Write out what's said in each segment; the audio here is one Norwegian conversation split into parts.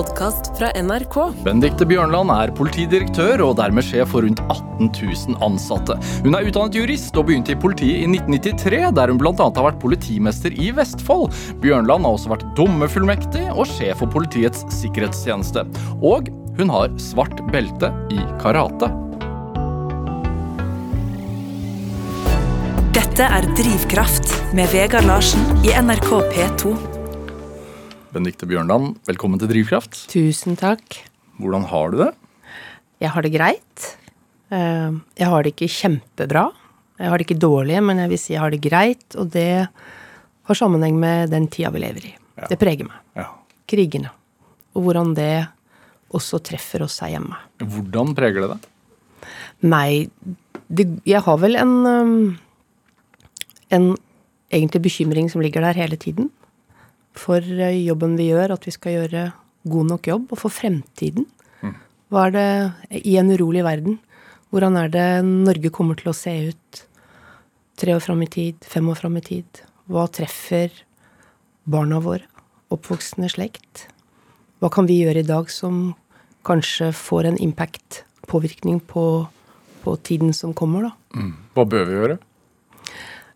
podkast fra NRK. Benedicte Bjørnland er politidirektør og dermed sjef for rundt 18 000 ansatte. Hun er utdannet jurist og begynte i politiet i 1993, der hun bl.a. har vært politimester i Vestfold. Bjørnland har også vært dommerfullmektig og sjef for Politiets sikkerhetstjeneste. Og hun har svart belte i karate. Dette er Drivkraft med Vegard Larsen i NRK P2. Benedicte Bjørndalen, velkommen til Drivkraft. Tusen takk. Hvordan har du det? Jeg har det greit. Eh, jeg har det ikke kjempebra. Jeg har det ikke dårlig, men jeg vil si jeg har det greit, og det har sammenheng med den tida vi lever i. Ja. Det preger meg. Ja. Krigene. Og hvordan det også treffer oss her hjemme. Hvordan preger det deg? Nei, det, jeg har vel en um, En egentlig bekymring som ligger der hele tiden for eh, jobben vi gjør, at vi skal gjøre god nok jobb, og for fremtiden. Hva er det i en urolig verden? Hvordan er det Norge kommer til å se ut tre år fram i tid, fem år fram i tid? Hva treffer barna våre, oppvoksende slekt? Hva kan vi gjøre i dag som kanskje får en impact, påvirkning på, på tiden som kommer, da? Hva bør vi gjøre?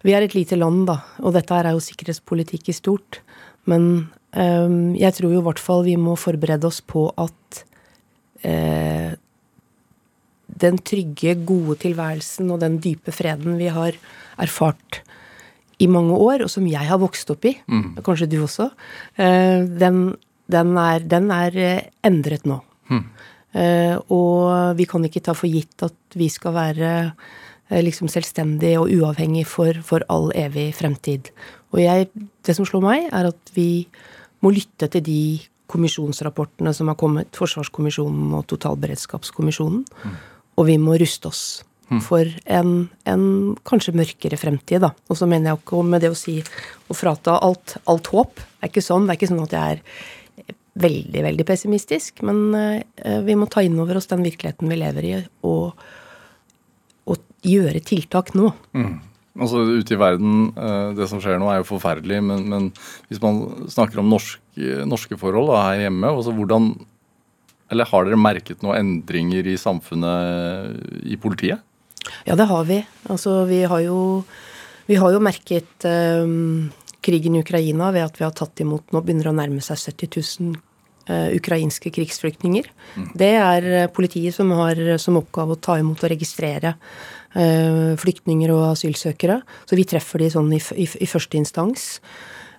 Vi er et lite land, da, og dette er jo sikkerhetspolitikk i stort. Men um, jeg tror jo i hvert fall vi må forberede oss på at uh, den trygge, gode tilværelsen og den dype freden vi har erfart i mange år, og som jeg har vokst opp i, kanskje du også, uh, den, den, er, den er eh, endret nå. Eh, og vi kan ikke ta for gitt at vi skal være liksom selvstendig og uavhengig for, for all evig fremtid. Og jeg, det som slår meg, er at vi må lytte til de kommisjonsrapportene som har kommet, Forsvarskommisjonen og Totalberedskapskommisjonen, og vi må ruste oss for en, en kanskje mørkere fremtid, da. Og så mener jeg ikke med det å si å frata alt, alt håp. Det er ikke sånn. Det er ikke sånn at jeg er veldig, veldig pessimistisk, men eh, vi må ta inn over oss den virkeligheten vi lever i, og gjøre tiltak nå. Altså Ute i verden, eh, det som skjer nå er jo forferdelig, men, men hvis man snakker om norske, norske forhold da, her hjemme, altså hvordan Eller har dere merket noen endringer i samfunnet i politiet? Ja, det har vi. Altså, vi har jo, vi har jo merket eh, krigen i Ukraina ved at vi har tatt imot Nå begynner det å nærme seg 70 000 eh, ukrainske krigsflyktninger. Det er politiet som har som oppgave å ta imot og registrere flyktninger og asylsøkere. Så vi treffer de sånn i, i, i første instans.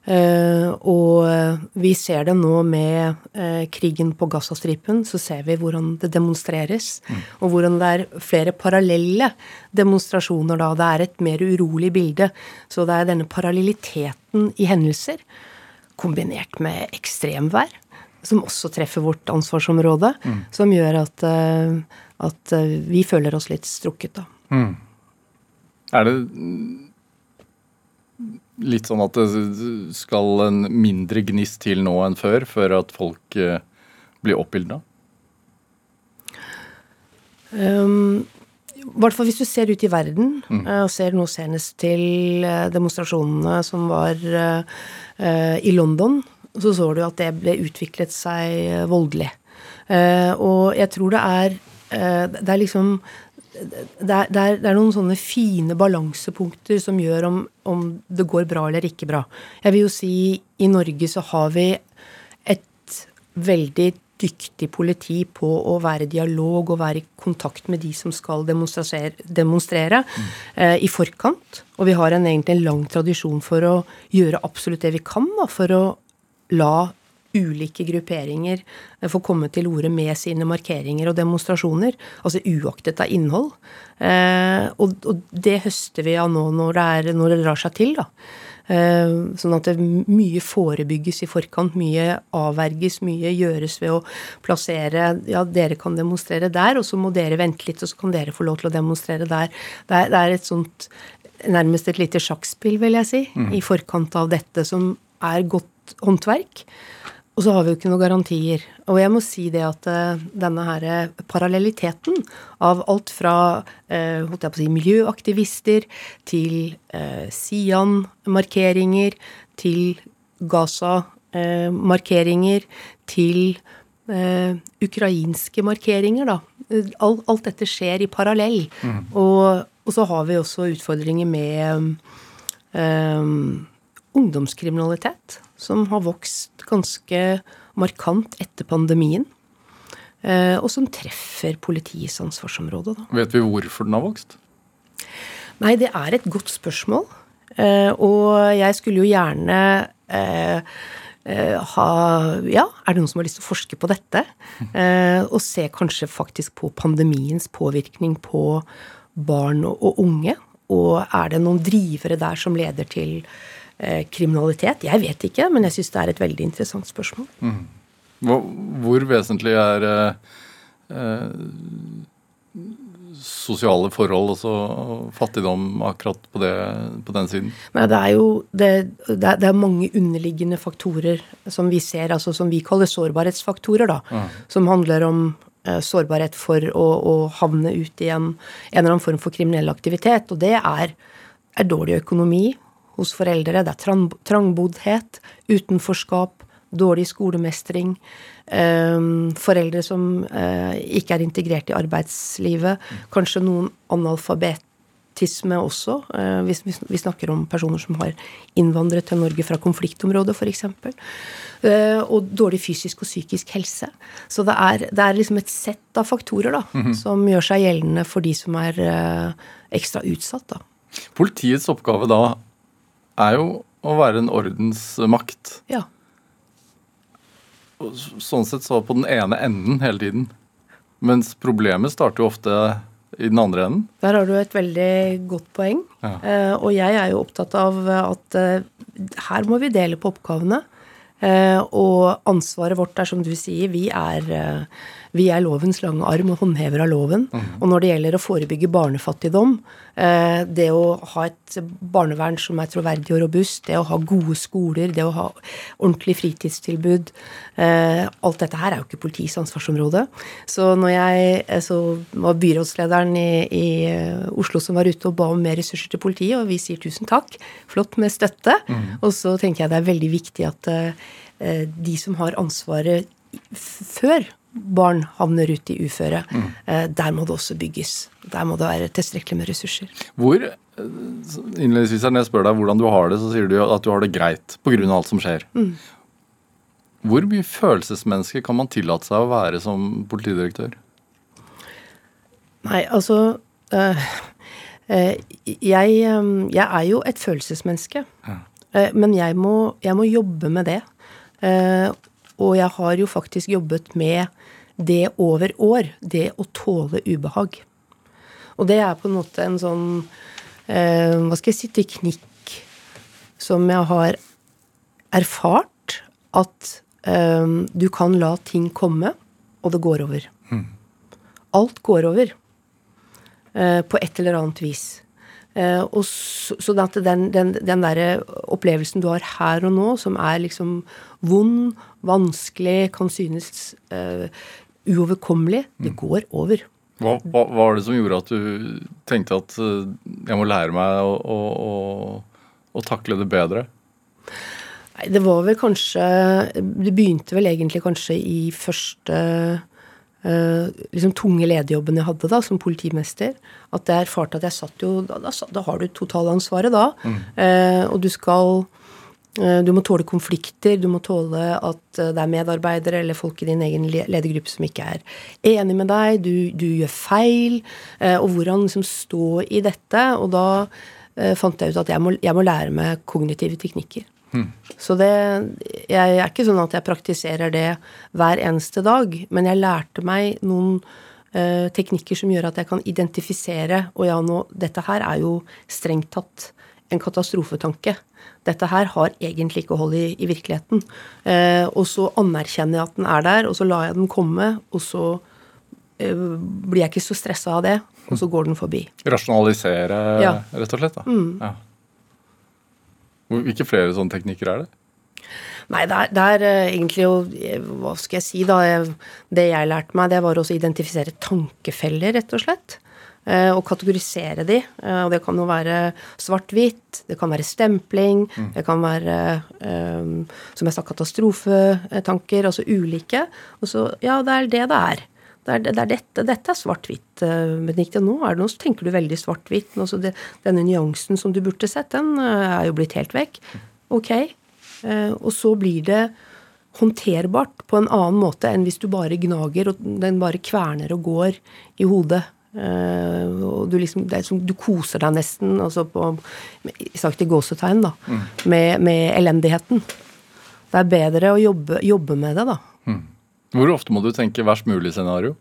Eh, og eh, vi ser det nå med eh, krigen på Gazastripen, så ser vi hvordan det demonstreres. Og hvordan det er flere parallelle demonstrasjoner da. Det er et mer urolig bilde. Så det er denne parallelliteten i hendelser, kombinert med ekstremvær, som også treffer vårt ansvarsområde, som gjør at, eh, at eh, vi føler oss litt strukket, da. Er det mm, litt sånn at det skal en mindre gnist til nå enn før, før at folk eh, blir oppildna? Um, I hvert fall hvis du ser ut i verden, eh, og ser nå senest til eh, demonstrasjonene som var i London, så så du at det ble utviklet seg voldelig. Eh, og jeg tror det er Det er liksom det er, det, er, det er noen sånne fine balansepunkter som gjør om, om det går bra eller ikke bra. Jeg vil jo si i Norge så har vi et veldig dyktig politi på å være i dialog og være i kontakt med de som skal demonstrere, demonstrere eh, i forkant. Og vi har en, egentlig en lang tradisjon for å gjøre absolutt det vi kan da, for å la ulike grupperinger får komme til orde med sine markeringer og demonstrasjoner, altså uaktet av innhold. Eh, og, det høster vi av nå når det, er, når det drar seg til, da. Eh, sånn at det mye forebygges i forkant, mye avverges, mye gjøres ved å plassere Ja, dere kan demonstrere der, og så må dere vente litt, og så kan dere få lov til å demonstrere der. Det er, det er et sånt Nærmest et lite sjakkspill, vil jeg si, i forkant av dette, som er godt håndverk. Og så har vi jo ikke noen garantier. Og jeg må si det at eh, denne her parallelliteten av alt fra eh, holdt jeg på å si, miljøaktivister til eh, Sian-markeringer, til Gaza-markeringer, til eh, ukrainske markeringer, da. Alt, alt dette skjer i parallell. Og, og, så har vi også utfordringer med eh, ungdomskriminalitet, som har vokst ganske markant etter pandemien. Eh, og som treffer politiets ansvarsområde. Da. Vet vi hvorfor den har vokst? Nei, det er et godt spørsmål. Eh, og jeg skulle jo gjerne eh, ha Ja, er det noen som har lyst til å forske på dette? Og se kanskje faktisk på pandemiens påvirkning på barn og unge? Og er det noen drivere der som leder til kriminalitet? Jeg vet ikke, men jeg syns det er et veldig interessant spørsmål. Mm. Hvor, hvor, vesentlig er eh, sosiale forhold og fattigdom akkurat på, det, på den siden? Nei, det er jo det, det, er, det, er, mange underliggende faktorer som vi ser, altså som vi kaller sårbarhetsfaktorer, da. Mm. Som handler om eh, sårbarhet for å, å, havne ut i en, en eller annen form for kriminell aktivitet. Og det er, er dårlig økonomi hos foreldre, det er trang, trangboddhet, utenforskap, dårlig skolemestring, Ehm, foreldre som eh, ikke er integrert i arbeidslivet. Kanskje noen analfabetisme også. Eh, hvis vi snakker om personer som har innvandret til Norge fra konfliktområdet, f.eks. Eh, og dårlig fysisk og psykisk helse. Så det er, det er liksom et sett av faktorer da, mm -hmm. som gjør seg gjeldende for de som er ekstra utsatt. da. Politiets oppgave da er jo å være en ordensmakt. Ja sånn sett så på den ene enden hele tiden. Mens problemet starter jo ofte i den andre enden. Der har du et veldig godt poeng. Ja. Eh, og jeg er jo opptatt av at eh, her må vi dele på oppgavene. Eh, og ansvaret vårt er som du sier, vi er vi er lovens lange arm og håndhever av loven. Mm. Og når det gjelder å forebygge barnefattigdom, eh, det å ha et barnevern som er troverdig og robust, det å ha gode skoler, det å ha ordentlig fritidstilbud eh, Alt dette her er jo ikke politiets ansvarsområde. Så når jeg eh, så var byrådslederen i, i Oslo som var ute og ba om mer ressurser til politiet, og vi sier tusen takk, flott med støtte. Mm. Og så tenker jeg det er veldig viktig at de som har ansvaret før barn havner ut i uføre. Mm. Eh, der må det også bygges. Der må det være tilstrekkelig med ressurser. Hvor, eh, innledningsvis Når jeg spør deg hvordan du har det, så sier du at du har det greit pga. alt som skjer. Mm. Hvor mye følelsesmenneske kan man tillate seg å være som politidirektør? Nei, altså øh, øh, jeg, øh, jeg, er jo et følelsesmenneske. Ja. men jeg må, jeg må, jobbe med det. Og jeg har jo faktisk jobbet med det over år, det å tåle ubehag. Og det er på en måte en sånn eh, Hva skal jeg si teknikk som jeg har erfart at eh, du kan la ting komme, og det går over. Mm. Alt går over eh, på et eller annet vis. Eh, og så, så den, den, den der opplevelsen du har her og nå, som er liksom vond, vanskelig, kan synes uh, uoverkommelig. Det mm. går over. Hva, hva, var det som gjorde at du tenkte at eh, jeg må lære meg å, å, å, å takle det bedre? Nei, det var vel kanskje Det begynte vel egentlig kanskje i første uh, liksom tunge lederjobben jeg hadde da, som politimester. At jeg erfarte at jeg satt jo Da, da, da har du totalansvaret, da. Mm. Uh, og du skal du må tåle konflikter, du må tåle at eh, det er medarbeidere eller folk i din egen ledergruppe som ikke er enig med deg, du, du gjør feil. Eh, og hvordan liksom stå i dette. Og da fant jeg ut at jeg må, jeg må lære meg kognitive teknikker. Hmm. Så det Jeg er ikke sånn at jeg praktiserer det hver eneste dag, men jeg lærte meg noen teknikker som gjør at jeg kan identifisere Og ja, nå Dette her er jo strengt tatt en katastrofetanke. Dette her har egentlig ikke hold i, i virkeligheten. Eh, og så anerkjenner jeg at den er der, og så lar jeg den komme, og så eh, blir jeg ikke så stressa av det, og så går den forbi. Rasjonalisere, ja. rett og slett? da. Mm. Ja. Hvilke flere sånne teknikker er det? Nei, det er, det er uh, egentlig jo Hva skal jeg si, da? Det jeg lærte meg, det var å identifisere tankefeller, rett og slett. Eh, og kategorisere de. Eh, og det kan jo være svart-hvitt, det kan være stempling, mm. det kan være, eh, som jeg sa, katastrofetanker, altså ulike. Og så, ja, det er det det er. Det er, det er dette, dette er svart-hvitt, Benedicte. Nå er det noe, så tenker du veldig svart-hvitt. Denne nyansen som du burde sett, den er jo blitt helt vekk. Ok. Og så blir det håndterbart på en annen måte enn hvis du bare gnager og den bare kverner og går i hodet. Uh, og du liksom, som du koser deg nesten, altså på sagt i gåsetegn, da, mm. med, med, elendigheten. Det er bedre å jobbe, jobbe med det, da. Mm. Hvor ofte må du tenke verst mulig scenario?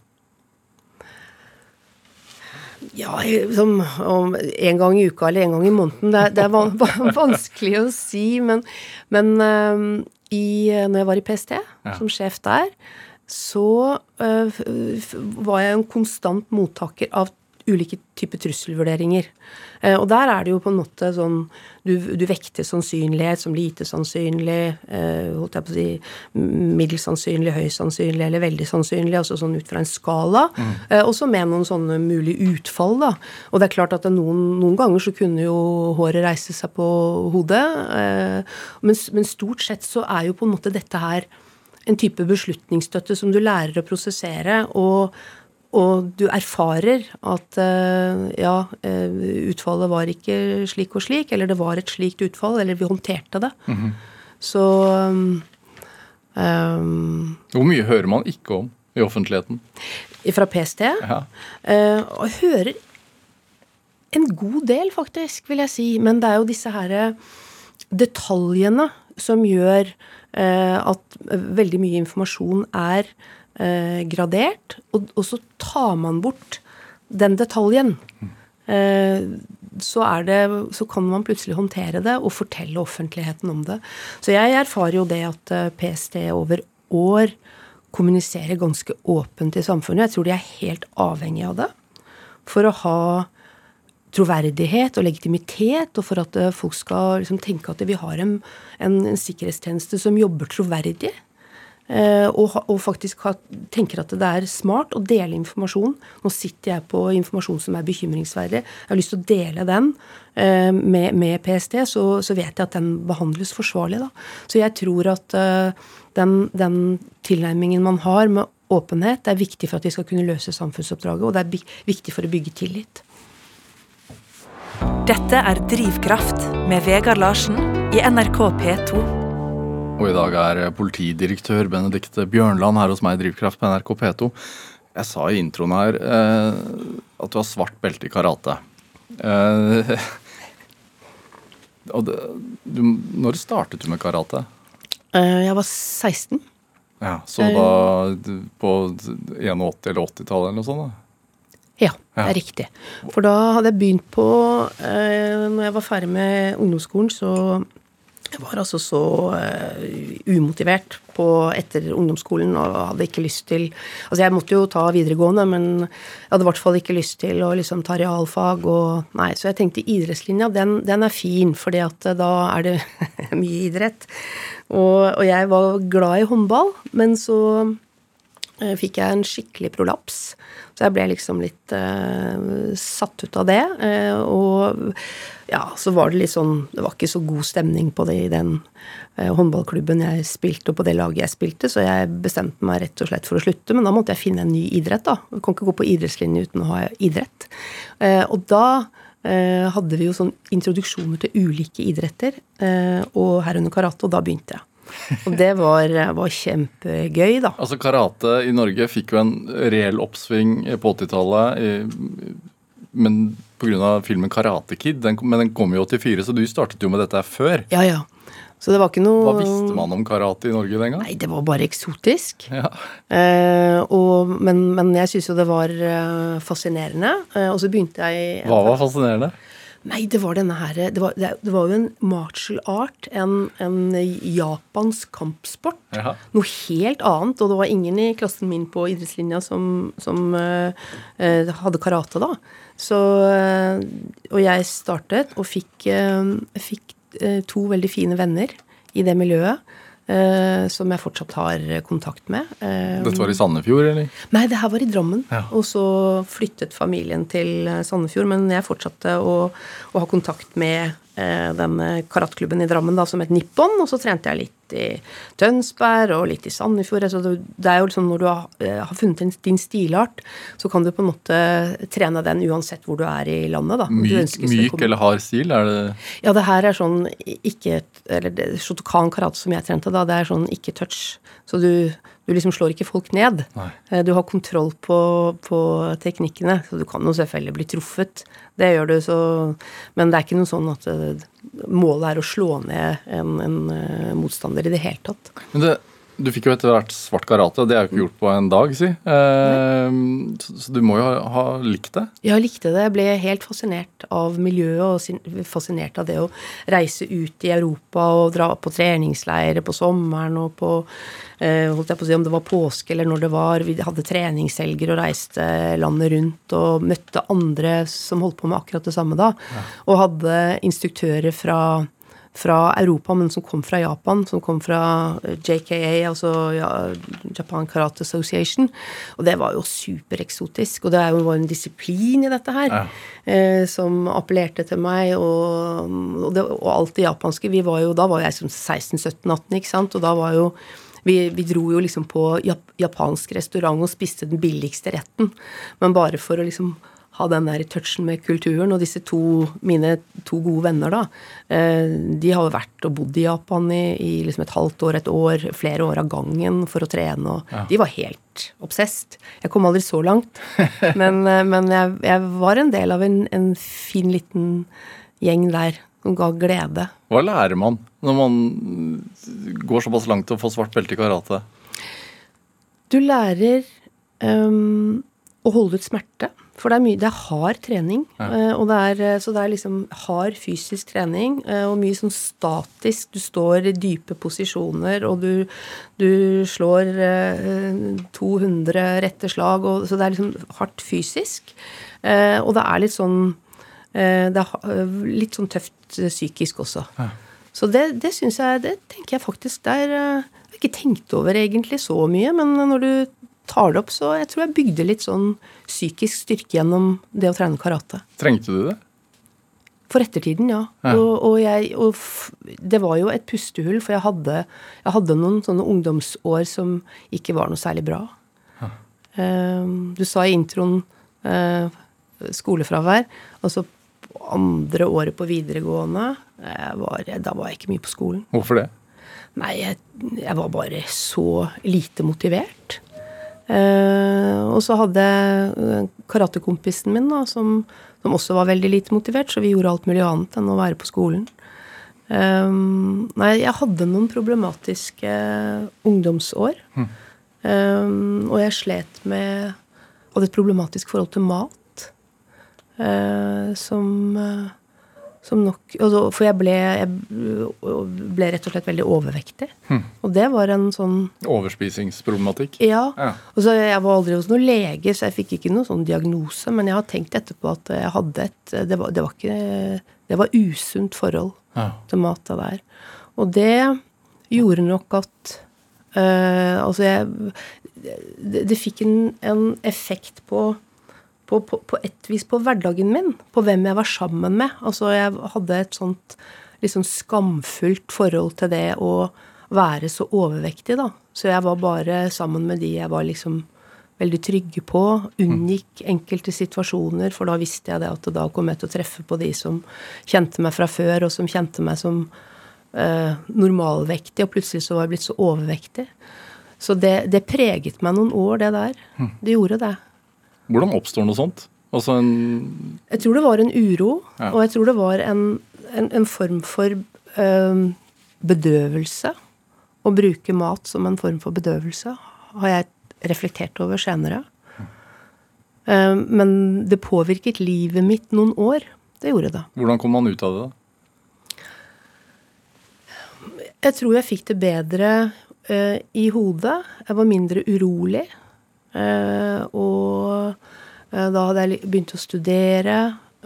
Ja, liksom, om en gang i uka eller en gang i måneden. Det, det er vanskelig å si, men, men uh, i, når jeg var i PST, ja. som sjef der, så uh, var jeg en konstant mottaker av ulike typer trusselvurderinger. Uh, og der er det jo på en måte sånn Du, du vekter sannsynlighet som lite sannsynlig, uh, holdt jeg på å si middels sannsynlig, høyst sannsynlig eller veldig sannsynlig, altså sånn ut fra en skala. Mm. Uh, også med noen sånne mulige utfall, da. Og det er klart at noen, noen, ganger så kunne jo håret reise seg på hodet. Men, men stort sett så er jo på en måte dette her en type beslutningsstøtte som du lærer å prosessere. og og du erfarer at eh, ja, eh, utfallet var ikke slik og slik, eller det var et slikt utfall, eller vi håndterte det. Mm -hmm. Så um, Hvor mye hører man ikke om i offentligheten? Fra PST? Ja. Uh, og hører en god del, faktisk, vil jeg si. Men det er jo disse her detaljene som gjør at veldig mye informasjon er eh, gradert, og, og, så tar man bort den detaljen. Eh, så, det, så, kan man plutselig håndtere det og fortelle offentligheten om det. Så jeg erfarer jo det at eh, PST over år kommuniserer ganske åpent i samfunnet. Jeg tror de er helt avhengig av det for å ha troverdighet og legitimitet, og for at eh, folk skal liksom tenke at vi har en, en, en sikkerhetstjeneste som jobber troverdig. Eh, og, og, faktisk tenker at det er smart å dele informasjon. Nå sitter jeg på informasjon som er bekymringsverdig. Jeg har lyst til å dele den eh, med, med PST, så, så, vet jeg at den behandles forsvarlig. Da. Så jeg tror at den, den tilnærmingen man har med åpenhet, er viktig for at vi skal kunne løse samfunnsoppdraget, og det er viktig for å bygge tillit. Dette er Drivkraft med Vegard Larsen i NRK P2. Og i dag er politidirektør Benedicte Bjørnland her hos meg i Drivkraft på NRK P2. Jeg sa i introen her eh, at du har svart belte i karate. Eh, det, du, når startet du med karate? Eh, jeg var 16. Ja, Så da på 81- eller 80-tallet eller noe sånt? da? Ja, det er riktig. For da hadde jeg begynt på eh, Når jeg var ferdig med ungdomsskolen, så jeg var altså så uh, umotivert på, etter ungdomsskolen og hadde ikke lyst til Altså, jeg måtte jo ta videregående, men jeg hadde i hvert fall ikke lyst til å liksom ta realfag og Nei, så jeg tenkte idrettslinja, den, den er fin, fordi at uh, da er det mye idrett. Og, og, jeg var glad i håndball, men så fikk jeg en skikkelig prolaps. Så jeg ble liksom litt satt ut av det. og ja, så var det litt sånn Det var ikke så god stemning på det i den eh, håndballklubben jeg spilte, og på det laget jeg spilte, så jeg bestemte meg rett og slett for å slutte. Men da måtte jeg finne en ny idrett, da. Jeg kan ikke gå på idrettslinje uten å ha idrett. Eh, og da eh, hadde vi jo sånn introduksjoner til ulike idretter, eh, og herunder karate, og da begynte jeg. Og det var, var, kjempegøy, da. Altså Karate i Norge fikk jo en reell oppsving på 80-tallet, men pga. filmen 'Karate Kid'. Den, men den kom jo i 84, så du startet jo med dette før. Ja, ja. Så det var ikke noe Hva visste man om karate i Norge den gang? Nei, det var bare eksotisk. Ja. Eh, og, men, men, jeg syns jo det var uh, fascinerende. Eh, og så begynte jeg Hva var fascinerende? Nei, det var denne her Det var, det var jo en martial art. En, en japansk kampsport. Aha. Noe helt annet. Og det var ingen i klassen min på idrettslinja som, som uh, hadde karate da. Så, uh, og jeg startet og fikk, fikk, to veldig fine venner i det miljøet. Eh, som jeg fortsatt har kontakt med. Eh, Dette var i Sandefjord, eller? Nei, det her var i Drammen. Ja. Og så flyttet familien til eh, Sandefjord. Men jeg fortsatte å, å ha kontakt med eh, denne karatklubben i Drammen da, som het Nippon. Og så trente jeg litt i Tønsberg og litt i Sandefjord. Altså, det, det er jo liksom når du har, eh, funnet din, stilart, så kan du på en måte trene den uansett hvor du er i landet. da. Myk, myk eller hard stil? Er det Ja, det her er sånn ikke Eller Shotokan karate som jeg trente da, det er sånn ikke touch. Så du, du liksom slår ikke folk ned. Nei. Eh, Du har kontroll på, på teknikkene. Så du kan jo selvfølgelig bli truffet. Det gjør du, så Men det er ikke noe sånn at eh, målet er å slå ned en, en eh, motstander i det hele tatt. Men det, du fikk jo etter hvert svart karate, og det er jo ikke gjort på en dag, si. Eh, så, du må jo ha, ha likt det? Jeg likte det. Jeg ble helt fascinert av miljøet og fascinert av det å reise ut i Europa og dra på treningsleirer på sommeren og på eh, holdt jeg på å si om det var påske eller når det var. Vi hadde treningshelger og reiste landet rundt og møtte andre som holdt på med akkurat det samme da. Og hadde instruktører fra fra Europa, men som kom fra Japan, som kom fra eh, JKA, altså Japan Karate Association. Og det var jo supereksotisk. Og det var en disiplin i dette her Ja. eh, som appellerte til meg, og, og, det, og alt det japanske. Vi var jo, da var jeg som 16-17-18, ikke sant, og da var jo vi, vi dro jo liksom på japansk restaurant og spiste den billigste retten. Men bare for å liksom ha den der touchen med kulturen. Og disse to, mine to gode venner, da, eh, de har jo vært og bodd i Japan i, i liksom et halvt år, et år, flere år av gangen for å trene. Og de var helt obsesst. Jeg kom aldri så langt. Men, eh, men jeg, jeg var en del av en, en fin liten gjeng der som ga glede. Hva lærer man når man går såpass langt til å få svart belte i karate? Du lærer um, å holde ut smerte. For det er mye, det er hard trening. Ja. og det er, eh, så det er liksom hard fysisk trening eh, og mye sånn statisk. Du står i dype posisjoner, og du, du slår eh, 200 rette slag. Og, så det er liksom hardt fysisk. Eh, og det er litt sånn eh, Det er eh, litt sånn tøft eh, psykisk også. Så det, det syns jeg Det tenker jeg faktisk er eh, Jeg har ikke tenkt over egentlig så mye, men når du tar det opp, så jeg tror jeg bygde litt sånn psykisk styrke gjennom det å trene karate. Trengte du det? For ettertiden, ja. Ja. Og, og, jeg, og det var jo et pustehull, for jeg hadde, jeg hadde noen sånne ungdomsår som ikke var noe særlig bra. Uh, du sa i introen uh, skolefravær. Altså andre året på videregående, jeg var, da var jeg ikke mye på skolen. Hvorfor det? Nei, jeg, jeg var bare så lite motivert. Eh, og så hadde karatekompisen min, da, som, som også var veldig lite motivert, så vi gjorde alt mulig annet enn å være på skolen. Eh, nei, jeg hadde noen problematiske ungdomsår. Eh, og jeg slet med Hadde et problematisk forhold til mat. eh, som eh, som nok altså, For jeg ble, jeg ble rett og slett veldig overvektig. Og det var en sånn Overspisingsproblematikk? Ja. Ja. Og så Jeg var aldri hos noen lege, så jeg fikk ikke noen sånn diagnose. Men jeg har tenkt etterpå at jeg hadde et Det var, det var ikke Det var usunt forhold Ja. til mat det der. Og det gjorde nok at øh, Altså, jeg Det, det fikk en, en effekt på på, på, på et vis på hverdagen min, på hvem jeg var sammen med. Altså, jeg hadde et sånt sånn skamfullt forhold til det å være så overvektig, da. Så jeg var bare sammen med de jeg var liksom veldig trygge på. Unngikk enkelte situasjoner, for da visste jeg det at da kom jeg til å treffe på de som kjente meg fra før, og som kjente meg som eh, normalvektig, og plutselig så var jeg blitt så overvektig. Så det, det preget meg noen år, det der. Det gjorde det. Hvordan oppstår noe sånt? Altså en Jeg tror det var en uro, Ja. og jeg tror det var en, en, en form for øh, bedøvelse. Å bruke mat som en form for bedøvelse har jeg reflektert over senere. Men det påvirket livet mitt noen år. Det gjorde det. Hvordan kom man ut av det? da? Jeg tror jeg fikk det bedre eh, i hodet. Jeg var mindre urolig. Eh, og da hadde jeg begynt å studere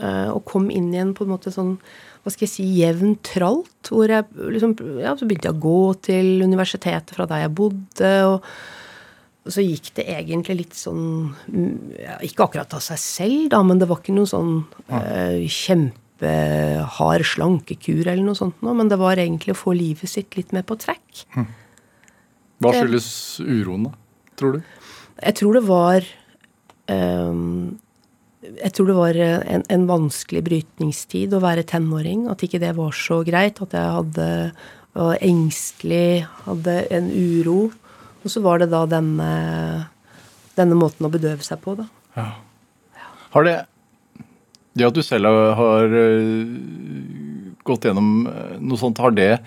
eh, og kom inn igjen på en måte sånn hva skal jeg si, jevnt tralt. Hvor jeg liksom Ja, så begynte jeg å gå til universitetet fra der jeg bodde. og så gikk det egentlig litt sånn ja, Ikke akkurat av seg selv, da, men det var ikke noe sånn eh, kjempehard slankekur eller noe sånt noe. Men det var egentlig å få livet sitt litt mer på track. Hva skyldes uroen, da? Tror du? Jeg tror det var Jeg tror det var en, en, vanskelig brytningstid å være tenåring. At ikke det var så greit. At jeg hadde var engstelig, hadde en uro. Og så var det da denne, denne måten å bedøve seg på, da. Ja. Har det Det at du selv har eh, gått gjennom eh, noe sånt, har det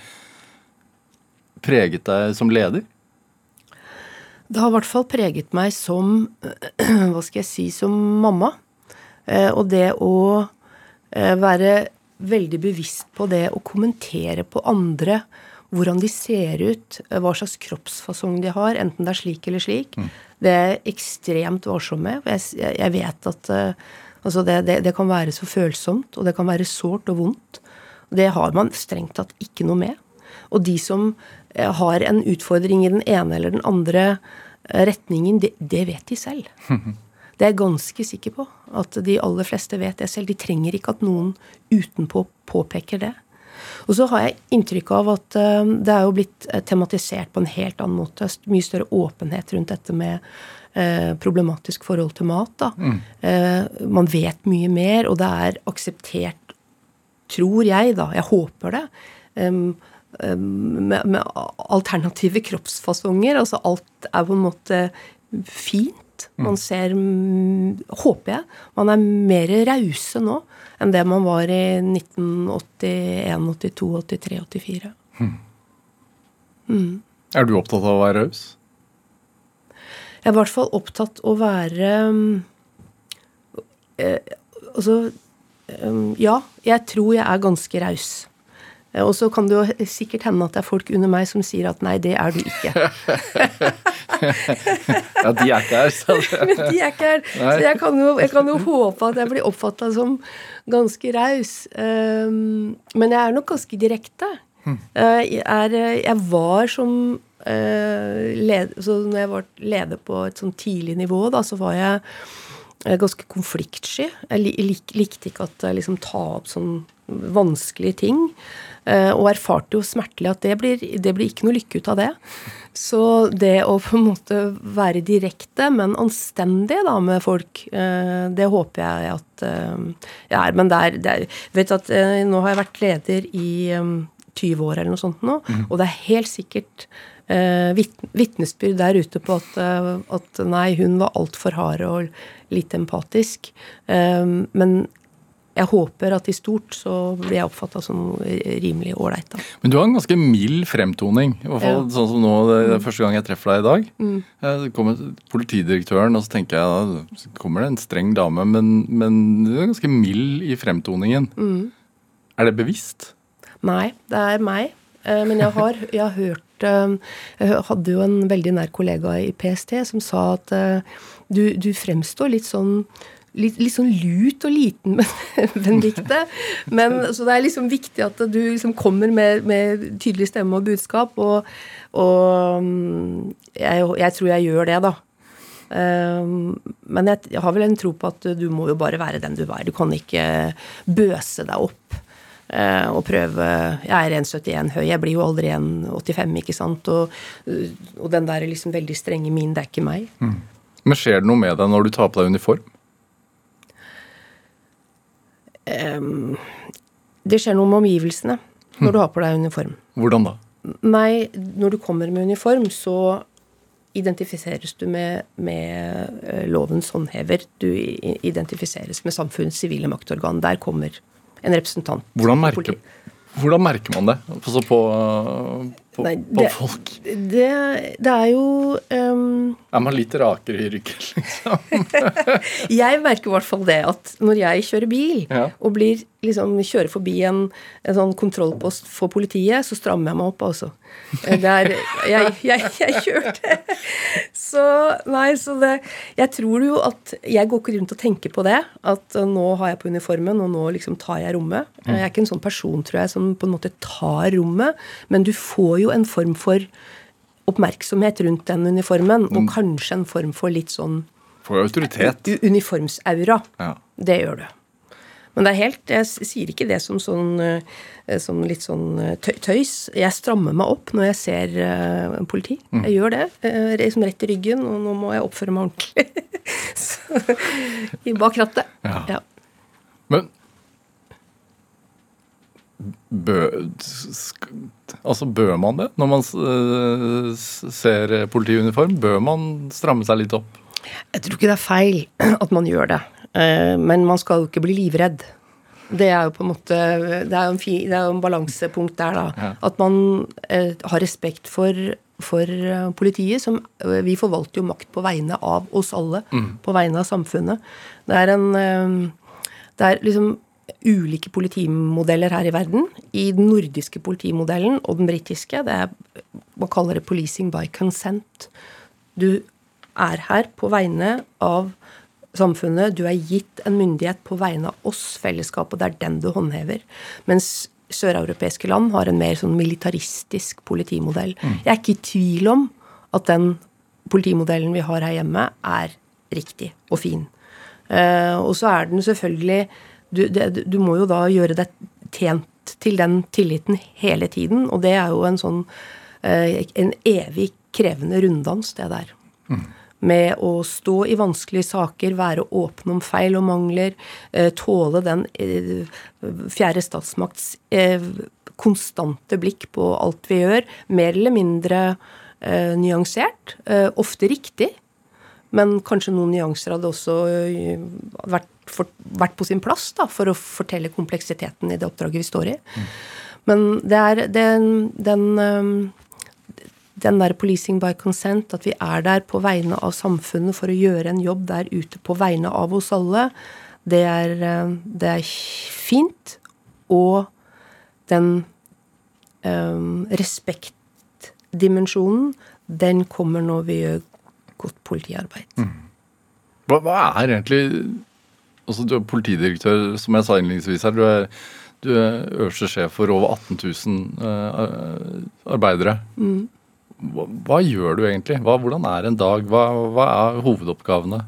preget deg som leder? Det har i hvert fall preget meg som Hva skal jeg si som mamma. Eh, og det å være veldig bevisst på det å kommentere på andre hvordan de ser ut, hva slags kroppsfasong de har, enten det er slik eller slik, mm. det er ekstremt varsom med. Jeg, jeg vet at altså det, det, det, kan være så følsomt, og det kan være sårt og vondt. Det har man strengt tatt ikke noe med. Og de som har en utfordring i den ene eller den andre uh, retningen, det, det, vet de selv. Det er jeg ganske sikker på. At de aller fleste vet det selv. De trenger ikke at noen utenpå påpeker det. Og så har jeg inntrykk av at uh, det er jo blitt eh, tematisert på en helt annen måte. Mye større åpenhet rundt dette med problematisk forhold til mat. Mm. Man vet mye mer, og det er akseptert, tror jeg, da. Jeg håper det. Um, med, med, alternative kroppsfasonger. Altså alt er på en måte fint. Man ser, håper jeg, man er mer rause nå enn det man var i 1981, 82, 83, 84. Hmm. Mm. Er du opptatt av å være raus? Jeg er i hvert fall opptatt av å være eh, Altså eh, Ja, jeg tror jeg er ganske raus. Eh, og så kan det jo sikkert hende at det er folk under meg som sier at nei, det er du ikke. ja, de er ikke her, så Men de er ikke her. Så jeg kan, jo, jeg kan jo håpe at jeg blir oppfatta som ganske raus. Um, men jeg er nok ganske direkte. Hmm. Uh, jeg, er, jeg, var som uh, led, Så når jeg var leder på et sånn tidlig nivå, da, så var jeg ganske konfliktsky. Jeg lik, likte ikke at jeg liksom ta opp sånn vanskelige ting. Eh, og erfarte jo smertelig at det blir, det blir ikke noe lykke ut av det. Så det å på en måte være direkte, men anstendig da med folk, eh, det håper jeg at eh, jeg er. Men det er, det er Vet at nå har jeg vært leder i 20 år eller noe sånt nå, mm. og det er helt sikkert vitnesbyrd der ute på at, at nei, hun var altfor hard og litt empatisk. Men jeg håper at i stort så blir jeg oppfatta som rimelig ålreit. Men du har en ganske mild fremtoning. I hvert fall ja. sånn som nå, det er første gang jeg treffer deg i dag. Mm. Jeg kommer politidirektøren, og så tenker jeg da kommer det en streng dame, men, men du er ganske mild i fremtoningen. Mm. Er det bevisst? Nei, det er meg. Eh, men jeg har, jeg har hørt eh, Jeg hadde jo en veldig nær kollega i PST som sa at eh, du, du fremstår litt sånn litt, litt, sånn lut og liten, men Benedicte. Så det er liksom viktig at du liksom kommer med, med tydelig stemme og budskap. Og, og mm, jeg, jeg, tror jeg gjør det, da. Um, men jeg, har vel en tro på at du må jo bare være den du er. Du kan ikke bøse deg opp uh, og prøve Jeg er 1,71 høy, jeg blir jo aldri 1,85, ikke sant. Og, og, den der liksom veldig strenge min, det er ikke meg. Mm. Men skjer det noe med deg når du tar på deg uniform? Det skjer noe med omgivelsene når du har på deg uniform. Hvordan da? Nei, når du kommer med uniform, så identifiseres du med, med eh, lovens håndhever. Du identifiseres med samfunnets sivile maktorgan. Der kommer en representant. Hvordan merker, hvordan merker man det altså på, på, Nei, det, på folk? Det, det, er jo um, Er man litt rakere i ryggen, liksom? jeg merker i hvert fall det at når jeg kjører bil ja. og blir, liksom, kjører forbi en, en, sånn kontrollpost for politiet, så strammer jeg meg opp, altså. Det er Jeg, jeg, jeg kjørte så Nei, så det Jeg tror jo at Jeg går ikke rundt og tenker på det. At uh, nå har jeg på uniformen, og nå liksom tar jeg rommet. Mm. Jeg er ikke en sånn person, tror jeg, som på en måte tar rommet. Men du får jo en form for oppmerksomhet rundt den uniformen, og kanskje en form for litt sånn For autoritet. Uniformsaura. Ja. Det gjør du. Men det er helt, jeg sier ikke det som, sånn, eh, som litt sånn eh, tøys. Jeg strammer meg opp når jeg ser uh, politi. Mm. Jeg gjør det. Uh, liksom rett i ryggen, og nå må jeg oppføre meg ordentlig. Så, I bak rattet. Ja. ja. Men bø, altså bør man det når man uh, ser politiuniform? Bør man stramme seg litt opp? Jeg tror ikke det er feil at man gjør det. Eh, men man skal jo ikke bli livredd. Det er jo på en måte Det er jo en, fi, det er jo en balansepunkt der, da. Ja. At man eh, har respekt for, for eh, politiet, som Vi forvalter jo makt på vegne av oss alle. Mm. På vegne av samfunnet. Det er en Det er liksom ulike politimodeller her i verden. I den nordiske politimodellen og den britiske, det er Man kaller det 'policing by consent'. Du er her på vegne av samfunnet. Du er gitt en myndighet på vegne av oss, fellesskapet, det er den du håndhever. Mens søreuropeiske land har en mer sånn militaristisk politimodell. Mm. Jeg er ikke i tvil om at den politimodellen vi har her hjemme, er riktig og fin. Uh, og så er den selvfølgelig du, det, du, må jo da gjøre deg tjent til den tilliten hele tiden, og det er jo en sånn uh, en evig krevende runddans, det der. Mm med å stå i vanskelige saker, være åpne om feil og mangler, eh, tåle den eh, fjerde statsmakts eh, konstante blikk på alt vi gjør, mer eller mindre nyansert, ofte riktig. Men kanskje noen nyanser hadde også vært, for, vært på sin plass da, for å fortelle kompleksiteten i det oppdraget vi står i. Mm. Men det er den, den den der policing by consent, at vi er der på vegne av samfunnet for å gjøre en jobb der ute på vegne av oss alle, det er, eh, det er fint. Og den um, respektdimensjonen, den kommer når vi gjør godt politiarbeid. Mm. Hva, hva, er egentlig altså Du er politidirektør, som jeg sa innledningsvis her. Du er, du er øverste sjef for over 18 000 uh, arbeidere. Mm hva, hva, gjør du egentlig? Hva, hvordan er en dag? Hva, hva, er hovedoppgavene?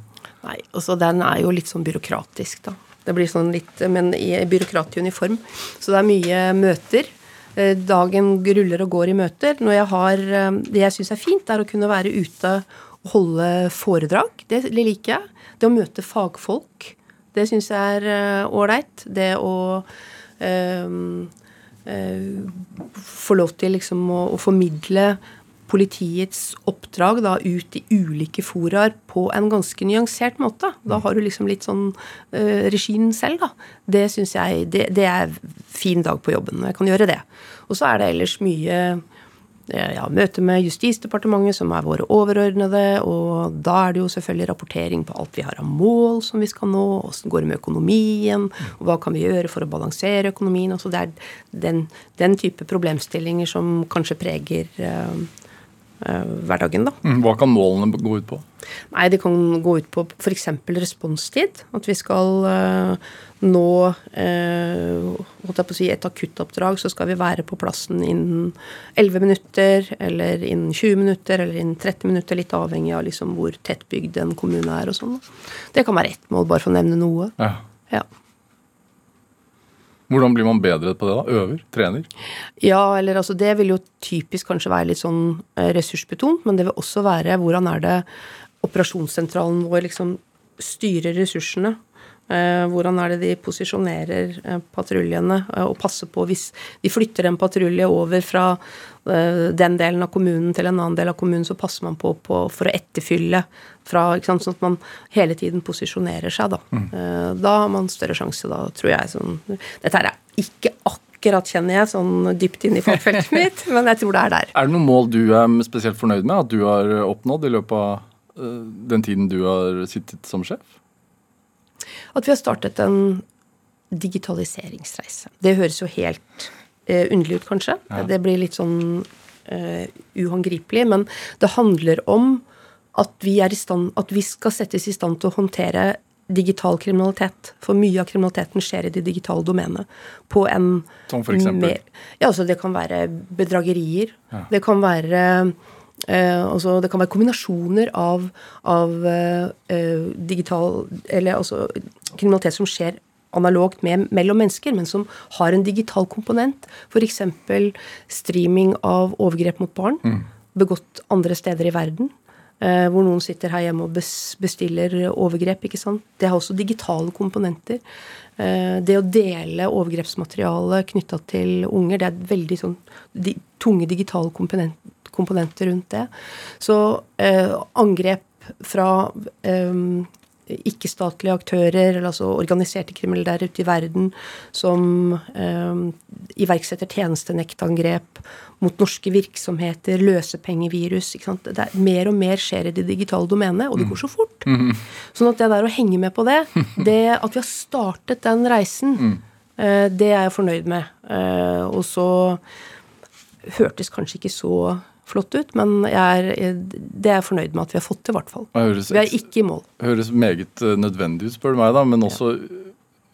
Nei, altså Den er jo litt sånn byråkratisk, da. Det blir sånn litt, Men i byråkrat i uniform. Så det er mye møter. Eh, dagen ruller og går i møter. Når jeg har, eh, Det jeg syns er fint, er å kunne være ute og holde foredrag. Det liker jeg. Det å møte fagfolk. Det syns jeg er eh, ålreit. Det å øh, uh, få lov til liksom å, å formidle politiets oppdrag da, ut i ulike foraer på en ganske nyansert måte. Da har du liksom litt sånn uh, regien selv, da. Det syns jeg det, det, er fin dag på jobben når jeg kan gjøre det. Og så er det ellers mye ja, møte med Justisdepartementet, som er våre overordnede. Og da er det jo selvfølgelig rapportering på alt vi har av mål som vi skal nå. Åssen går det med økonomien? og Hva kan vi gjøre for å balansere økonomien? Altså det er den, den type problemstillinger som kanskje preger uh, uh, hverdagen. Da. Mm, hva kan målene gå ut på? Nei, Det kan gå ut på f.eks. responstid. At vi skal uh, nå uh, på å si et akuttoppdrag, så skal vi være på plassen innen 11 minutter, eller innen 20 minutter, eller innen 30 minutter. Litt avhengig av liksom hvor tettbygd en kommune er og sånn. Det kan være ett mål, bare for å nevne noe. Ja. ja. Hvordan blir man bedre på det? da? Øver? Trener? Ja, eller altså det vil jo typisk kanskje være litt sånn eh, ressursbetont, men det vil også være hvordan er det operasjonssentralen vår liksom styrer ressursene. Eh, hvordan er det de posisjonerer eh, patruljene og passer på hvis de flytter en patrulje over fra den delen av kommunen til en annen del av kommunen, så passer man på, på for å etterfylle fra, sånn at man hele tiden posisjonerer seg, da. Mm. Da har man større sjanse, da, tror jeg. Sånn. Dette er ikke akkurat, kjenner jeg, sånn dypt inn i fagfeltet mitt, men jeg tror det er der. Er det noen mål du er spesielt fornøyd med at du har oppnådd i løpet av den tiden du har sittet som sjef? At vi har startet en digitaliseringsreise. Det høres jo helt eh, underlig ut, kanskje. Ja. Det blir litt sånn eh, uhåndgripelig. Men det handler om at vi, er i stand, at vi skal settes i stand til å håndtere digital kriminalitet. For mye av kriminaliteten skjer i det digitale domenet. På en Som for eksempel? mer- Ja, altså Det kan være bedragerier. Det kan være eh, altså Det kan være kombinasjoner av, av eh, eh, digital Eller altså kriminalitet som skjer analogt med, mellom mennesker, men som har en digital komponent. F.eks. streaming av overgrep mot barn begått andre steder i verden. Eh, hvor noen sitter her hjemme og bes- bestiller overgrep. ikke sant? Det har også digitale komponenter. Eh, det å dele overgrepsmateriale knytta til unger, det er veldig sånn de, tunge digitale komponent, komponenter rundt det. Så eh, angrep fra eh, ikke-statlige aktører, eller altså organiserte kriminelle der ute i verden, som eh, iverksetter tjenestenektangrep mot norske virksomheter, løsepengevirus. ikke sant? Det er, mer og mer skjer i det digitale domenet, og det går så fort. Sånn at det der å henge med på det, det at vi har startet den reisen, eh, det er jeg fornøyd med. Eh, og så hørtes kanskje ikke så flott ut, men er, det er jeg fornøyd med at vi har fått til, i hvert fall. Høres, Vi er ikke i mål. høres meget eh, nødvendig ut, spør du meg, da, men også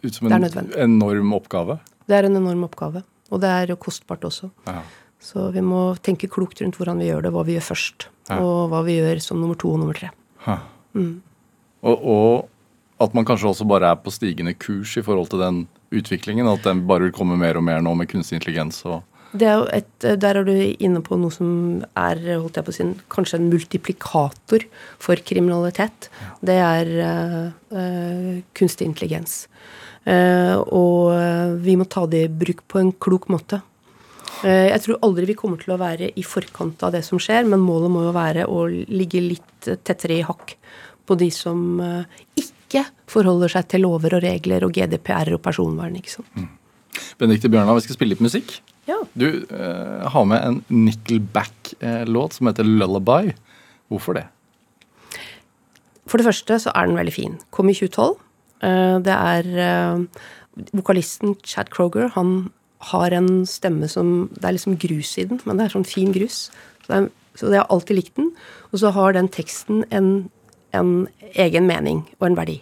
ut som en enorm oppgave. Det er en enorm oppgave. Og det er kostbart også. Ja. Så vi må tenke klokt rundt hvordan vi gjør det, hva vi gjør først. Ja. Og hva vi gjør som nummer to og nummer tre. Og, og at man kanskje også bare er på stigende kurs i forhold til den utviklingen. At den bare vil komme mer og mer nå med kunstig intelligens. og Det er jo et, der er du inne på noe som er holdt jeg på å si, kanskje en multiplikator for kriminalitet. Det er uh, eh, kunstig intelligens. Uh, og eh, vi må ta det i bruk på en klok måte. Uh, jeg tror aldri vi kommer til å være i forkant av det som skjer, men målet må jo være å ligge litt eh, tettere i hakk på de som eh, ikke forholder seg til lover og regler og GDPR og personvern. ikke sant? Benedicte Bjørnar, vi skal spille litt musikk. Ja. Du eh, har med en Nickelback-låt som heter 'Lullaby'. Hvorfor det? For det første så er den veldig fin. Kom i 2012. Eh, Det er eh, Vokalisten Chad Kroger, han har en stemme som Det er liksom grus i den, men det er sånn fin grus. Så, det er, så jeg har alltid likt den. Og så har den teksten en, en egen mening og en verdi.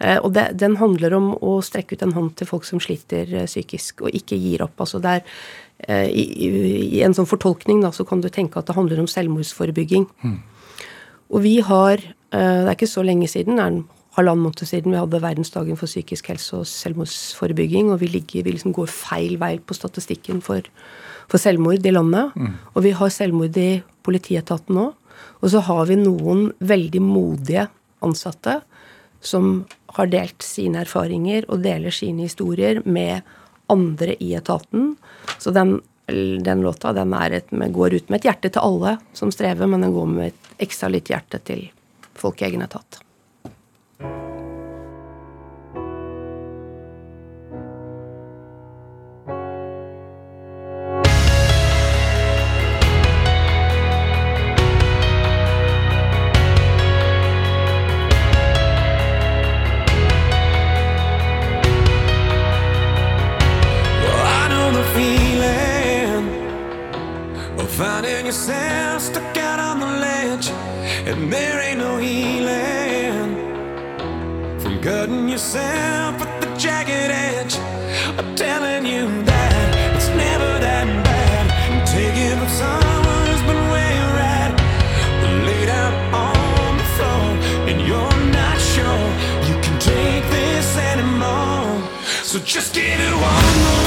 Eh, Og det, den handler om å strekke ut en hånd til folk som sliter eh, psykisk, og ikke gir opp. Altså det er, eh, i, i, en sånn fortolkning da, så kan du tenke at det handler om selvmordsforebygging. Og vi har Det er ikke så lenge siden, det er en halvannen måned siden vi hadde verdensdagen for psykisk helse og selvmordsforebygging, og vi, ligger, vi liksom går feil vei på statistikken for, for selvmord i landet. Og vi har selvmord i politietaten nå. Og så har vi noen veldig modige ansatte som har delt sine erfaringer og deler sine historier med andre i etaten. Så den, den låta den et, går ut med et hjerte til alle som strever, men den går med et ekstra litt hjerte til folk i egen etat. Yourself with the jagged edge. I'm telling you that it's never that bad. Taking from someone who's been where you're at, laid out on the floor, and you're not sure you can take this anymore. So just give it one more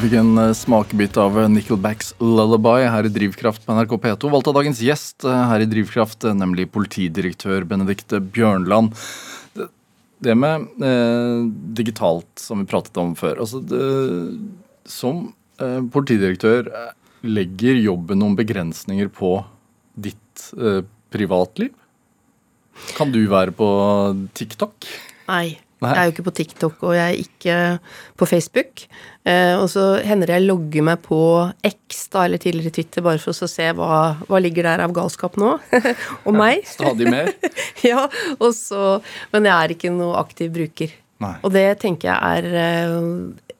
fikk en eh, smakebit av eh, Nickelbacks Lullaby her i Drivkraft på NRK P2. Valgt av dagens gjest eh, her i Drivkraft, nemlig politidirektør Benedikte Bjørnland. Det, med eh, digitalt, som vi pratet om før altså det, Som eh, politidirektør legger jobben noen begrensninger på ditt eh, privatliv? Kan du være på TikTok? Nei. Nei. Jeg er jo ikke på TikTok, og jeg er ikke på Facebook. Eh, og så hender det jeg logger meg på X, da, eller tidligere Twitter, bare for å se hva, hva ligger der av galskap nå. og meg. Stadig mer? ja, og så Men jeg er ikke noe aktiv bruker. Nei. Og det tenker jeg er eh,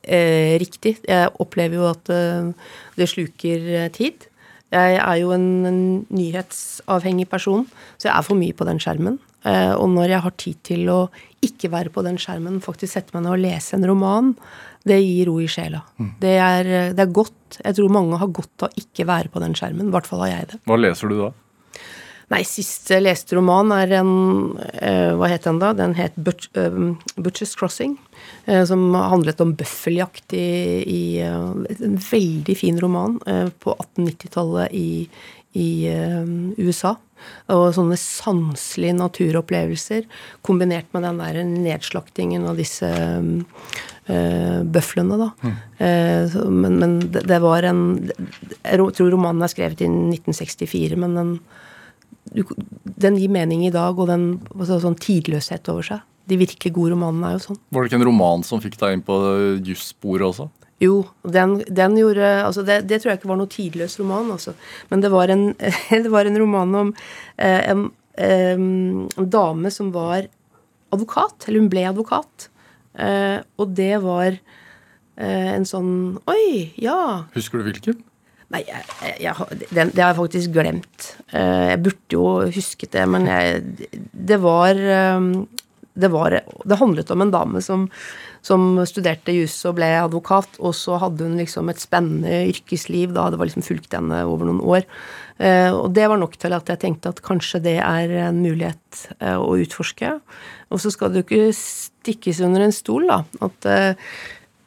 eh, riktig. Jeg opplever jo at eh, det sluker eh, tid. Jeg er jo en, en nyhetsavhengig person, så jeg er for mye på den skjermen. Eh, og når jeg har tid til å ikke være på den skjermen, faktisk sette meg ned og lese en roman, det gir ro i sjela. Det, er, eh, det er godt. Jeg tror mange har godt av ikke være på den skjermen. I hvert fall har jeg det. Hva leser du da? Nei, sist jeg leste roman er en uh, Hva het den da? Den het Butch, uh, Butchers Crossing. uh, som handlet om bøffeljakt i, i eh, En veldig fin roman eh, på 1890-tallet i, i eh, USA. Og sånne sanselige naturopplevelser kombinert med den der nedslaktingen av disse eh, bøflene, da. Mm. men men det, det var en Jeg tror romanen er skrevet i 1964, men den den gir mening i dag, og den altså, sånn tidløshet over seg. De virkelig gode romanene er jo sånn. Var det ikke en roman som fikk deg inn på jussporet også? Jo, den, den gjorde altså det, det tror jeg ikke var noe tidløs roman, altså. Men det var en, det var en roman om eh, en, eh, en dame som var advokat. Eller hun ble advokat. Eh, og det var eh, en sånn Oi, ja. Husker du hvilken? Nei, jeg, jeg, den, det har jeg faktisk glemt. Eh, jeg burde jo husket det, men jeg, det var det, var, det handlet om en dame som, som studerte jus og ble advokat, og så hadde hun liksom et spennende yrkesliv. Da det var liksom fulgt henne over noen år. Eh, og det var nok til at jeg tenkte at kanskje det er en mulighet eh, å utforske. Og så skal det jo ikke stikkes under en stol, da. At eh,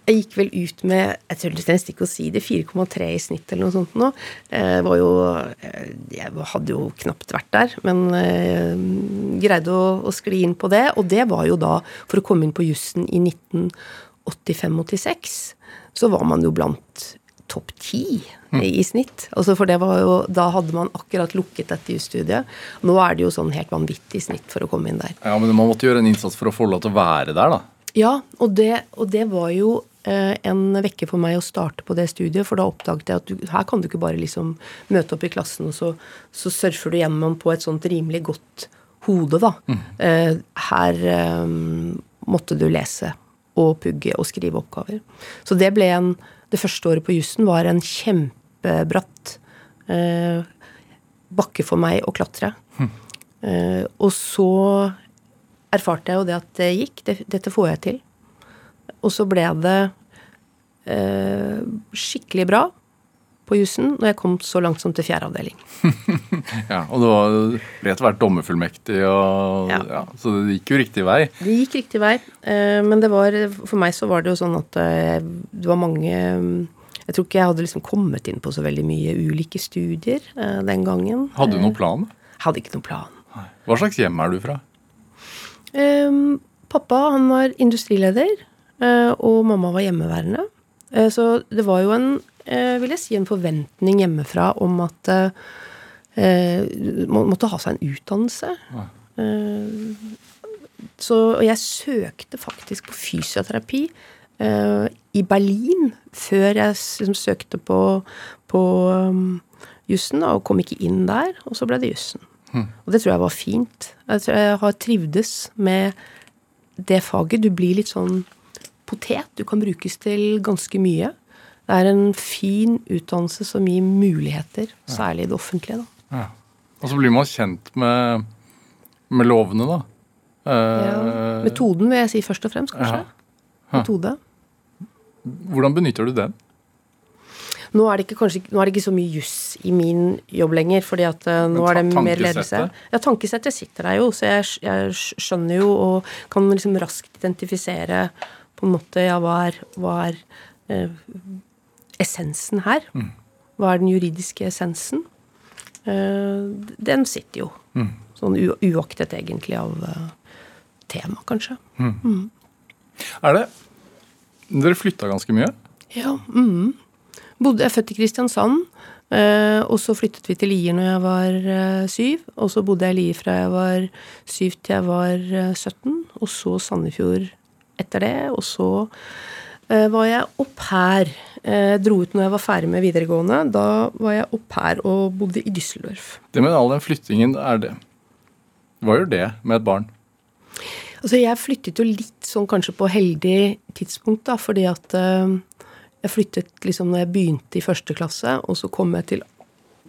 jeg gikk vel ut med jeg tør nesten ikke å si det, 4,3 i snitt eller noe sånt nå. Jeg var jo, eh, jeg hadde jo knapt vært der, men eh, greide å, å skli inn på det. Og det var jo da, for å komme inn på jussen i 1985-86, så var man jo blant topp ti i, i snitt. Altså for det var jo, Da hadde man akkurat lukket dette jusstudiet. Nå er det jo sånn helt vanvittig snitt for å komme inn der. Ja, men Man måtte gjøre en innsats for å få lov til å være der, da. Ja, og det, og det var jo eh, en vekker for meg å starte på det studiet, for da oppdaget jeg at du, her kan du ikke bare liksom møte opp i klassen, og så, så surfer du gjennom på et sånt rimelig godt hode, da. Eh, her eh, måtte du lese og pugge og skrive oppgaver. Så det ble en Det første året på jussen var en kjempebratt eh, bakke for meg å klatre. Eh, og så erfarte jeg jo det at det gikk. Det, dette får jeg til. Og så ble det eh, skikkelig bra på jussen når jeg kom så langt som til fjerde avdeling. Ja, Og du var- ble etter hvert dommerfullmektig, og, ja. Ja. så det gikk jo riktig vei. Det gikk riktig vei, eh, men det var, for meg så var det jo sånn at eh, det var mange Jeg tror ikke jeg hadde liksom kommet inn på så veldig mye ulike studier eh, den gangen. Hadde du noen plan? Hadde ikke noen plan. Hva slags hjem er du fra? Ehm, pappa han var industrileder, eh, og mamma var hjemmeværende. Eh, så det var jo en, eh, vil jeg si, en forventning hjemmefra om at eh, eh, man måtte ha seg en utdannelse. Eh, så og jeg søkte faktisk på fysioterapi eh, i Berlin før jeg liksom, søkte på, på jussen, og kom ikke inn der. Og så ble det jussen. Og det tror jeg var fint. Jeg tror jeg har trivdes med det faget. Du blir litt sånn potet. Du kan brukes til ganske mye. Det er en fin utdannelse som gir muligheter, særlig i det offentlige. da. Ja. Og så blir man kjent med, med lovene, da. Eh, Ja. Metoden vil jeg si først og fremst, kanskje. Ja. Metode. Hvordan benytter du den? Nå er det ikke, kanskje, nå er det ikke så mye juss i min jobb lenger, fordi at uh, nå er det mer ledelse. Ja, tankesettet sitter der jo, så jeg, jeg skjønner jo og kan liksom raskt identifisere på en måte ja, hva er, hva er eh, essensen her? Mm. Hva er den juridiske essensen? Eh, den sitter jo. Mm. Sånn uaktet egentlig av uh, tema, kanskje. Er det Dere flytta ganske mye? Ja. Mm. Bodde, jeg er født i Kristiansand. eh, og så flyttet vi til Lier når jeg var eh, syv. Og så bodde jeg i Lier fra jeg var syv til jeg var eh, 17. Og så Sandefjord etter det. Og så eh, var jeg au pair. Eh, dro ut når jeg var ferdig med videregående. Da var jeg au pair og bodde i Düsseldorf. Det med all den flyttingen, er det Hva gjør det med et barn? Altså, jeg flyttet jo litt sånn kanskje på heldig tidspunkt, da, fordi at eh, jeg flyttet liksom når jeg begynte i første klasse, og så kom jeg til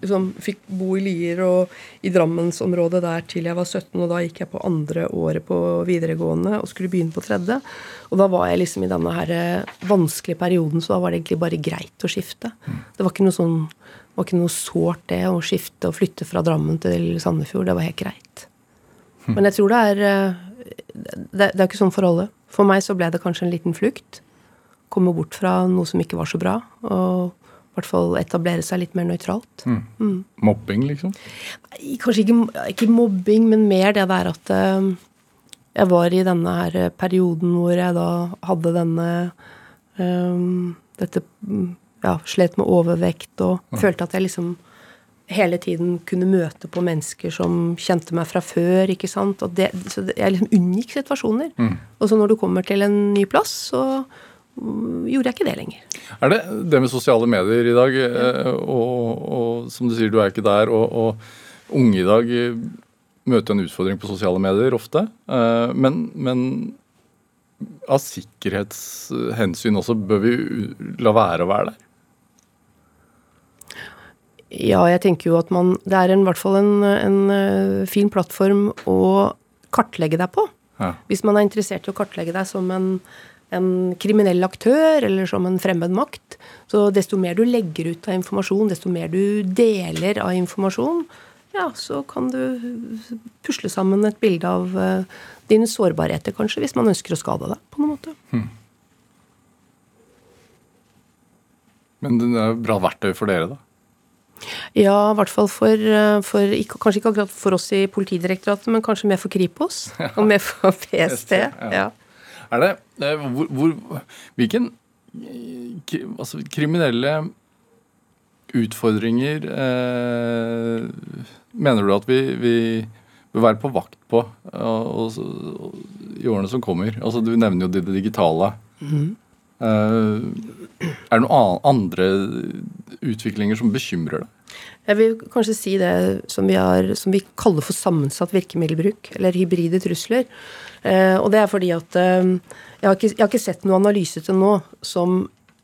liksom, Fikk bo i Lier og i Drammensområdet der til jeg var 17, og da gikk jeg på andre året på videregående og skulle begynne på tredje. Og da var jeg liksom i denne her eh, vanskelige perioden, så da var det egentlig bare greit å skifte. Det var ikke noe sånn det var ikke noe sårt det å skifte og flytte fra Drammen til Sandefjord. Det var helt greit. Men jeg tror det er eh, det, det er ikke sånn for alle. For meg så ble det kanskje en liten flukt. Komme bort fra noe som ikke var så bra. Og hvert fall etablere seg litt mer nøytralt. Mobbing, liksom? Kanskje ikke, ikke mobbing, men mer det der at eh, jeg var i denne her perioden hvor jeg da hadde denne eh, Dette mm, Ja, slet med overvekt og følte at jeg liksom hele tiden kunne møte på mennesker som kjente meg fra før. ikke sant? Og det, så det, jeg liksom unngikk situasjoner. Og så når du kommer til en ny plass, så mm, gjorde jeg ikke det lenger. Er det det med sosiale medier i dag, eh, og, og som du sier, du er ikke der, og, og unge i dag eh, møter en utfordring på sosiale medier ofte. eh, Men, men av sikkerhetshensyn også bør vi la være å være der. Ja, jeg tenker jo at man Det er en, i hvert fall en, en fin plattform å kartlegge deg på. Ja. Hvis man er interessert i å kartlegge deg som en, en kriminell aktør eller som en fremmed makt. Så desto mer du legger ut av informasjon, desto mer du deler av informasjon, ja, så kan du pusle sammen et bilde av uh, dine sårbarheter, kanskje, hvis man ønsker å skade deg på noen måte. Men det er bra verktøy for dere, da. Ja, i hvert fall for, eh, for Kanskje ikke akkurat for oss i Politidirektoratet, men kanskje mer for Kripos. Og mer for PST. ja. Ja. Er det hvor, hvor, Hvilken eh, altså, kriminelle utfordringer eh, mener du at vi, vi bør være på vakt på eh, og, og, i årene som kommer? Altså, du nevner jo det, det digitale. Eh, er det noen andre utviklinger som bekymrer deg? Jeg vil kanskje si det som vi, har, som vi kaller for sammensatt virkemiddelbruk, eller hybride trusler. Eh, og det er fordi at eh, jeg, har ikke, jeg har ikke sett noen analyse til nå som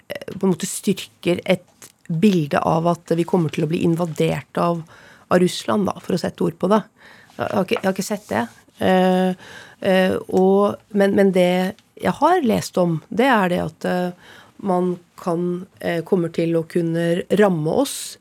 eh, på en måte styrker et bilde av at vi kommer til å bli invadert av, av Russland, da, for å sette ord på det. Jeg har ikke, jeg har ikke sett det. Eh, eh, og, men, men det jeg har lest om, det er det at eh, man kan kommer til å kunne ramme oss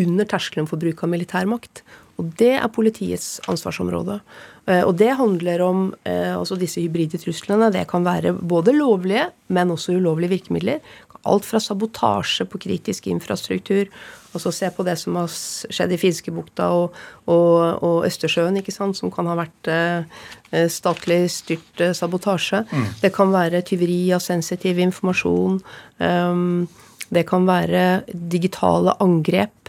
under terskelen for bruk av militærmakt. Og det er politiets ansvarsområde. Eh, Og det handler om eh, altså disse hybride truslene. Det kan være både lovlige, men også ulovlige virkemidler. Alt fra sabotasje på kritisk infrastruktur. Altså se på det som har skjedd i Finskebukta og, og, og Østersjøen, ikke sant, som kan ha vært eh, statlig styrt sabotasje. Det kan være tyveri av sensitiv informasjon. Um, det kan være digitale angrep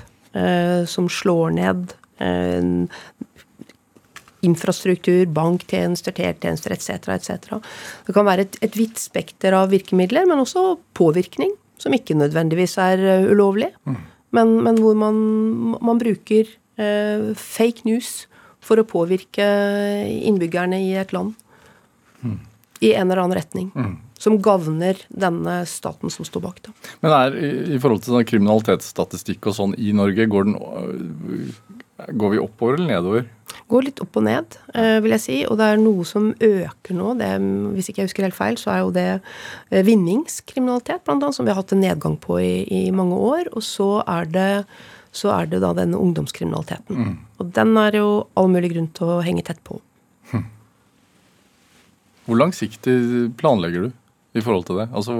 som slår ned eh, infrastruktur, banktjenester, teletjenester etc. etc. Det kan være et, et vidt spekter av virkemidler, men også påvirkning, som ikke nødvendigvis er eh, ulovlig, men, men hvor man, man bruker eh, fake news for å påvirke innbyggerne i et land. i en eller annen retning. Som gagner denne staten som står bak. det. Men er i, forhold til sånn kriminalitetsstatistikk og sånn i Norge, går, den, øh, går vi oppover eller nedover? Går litt opp og ned, eh, vil jeg si. Og det er noe som øker nå. Det, hvis ikke jeg husker helt feil, så er jo det eh, vinningskriminalitet, annet, som vi har hatt en nedgang på i, i mange år. Og så er det så er det da denne ungdomskriminaliteten. Mm. Og den er jo all mulig grunn til å henge tett på. Hm. Hvor langsiktig planlegger du i forhold til det? Altså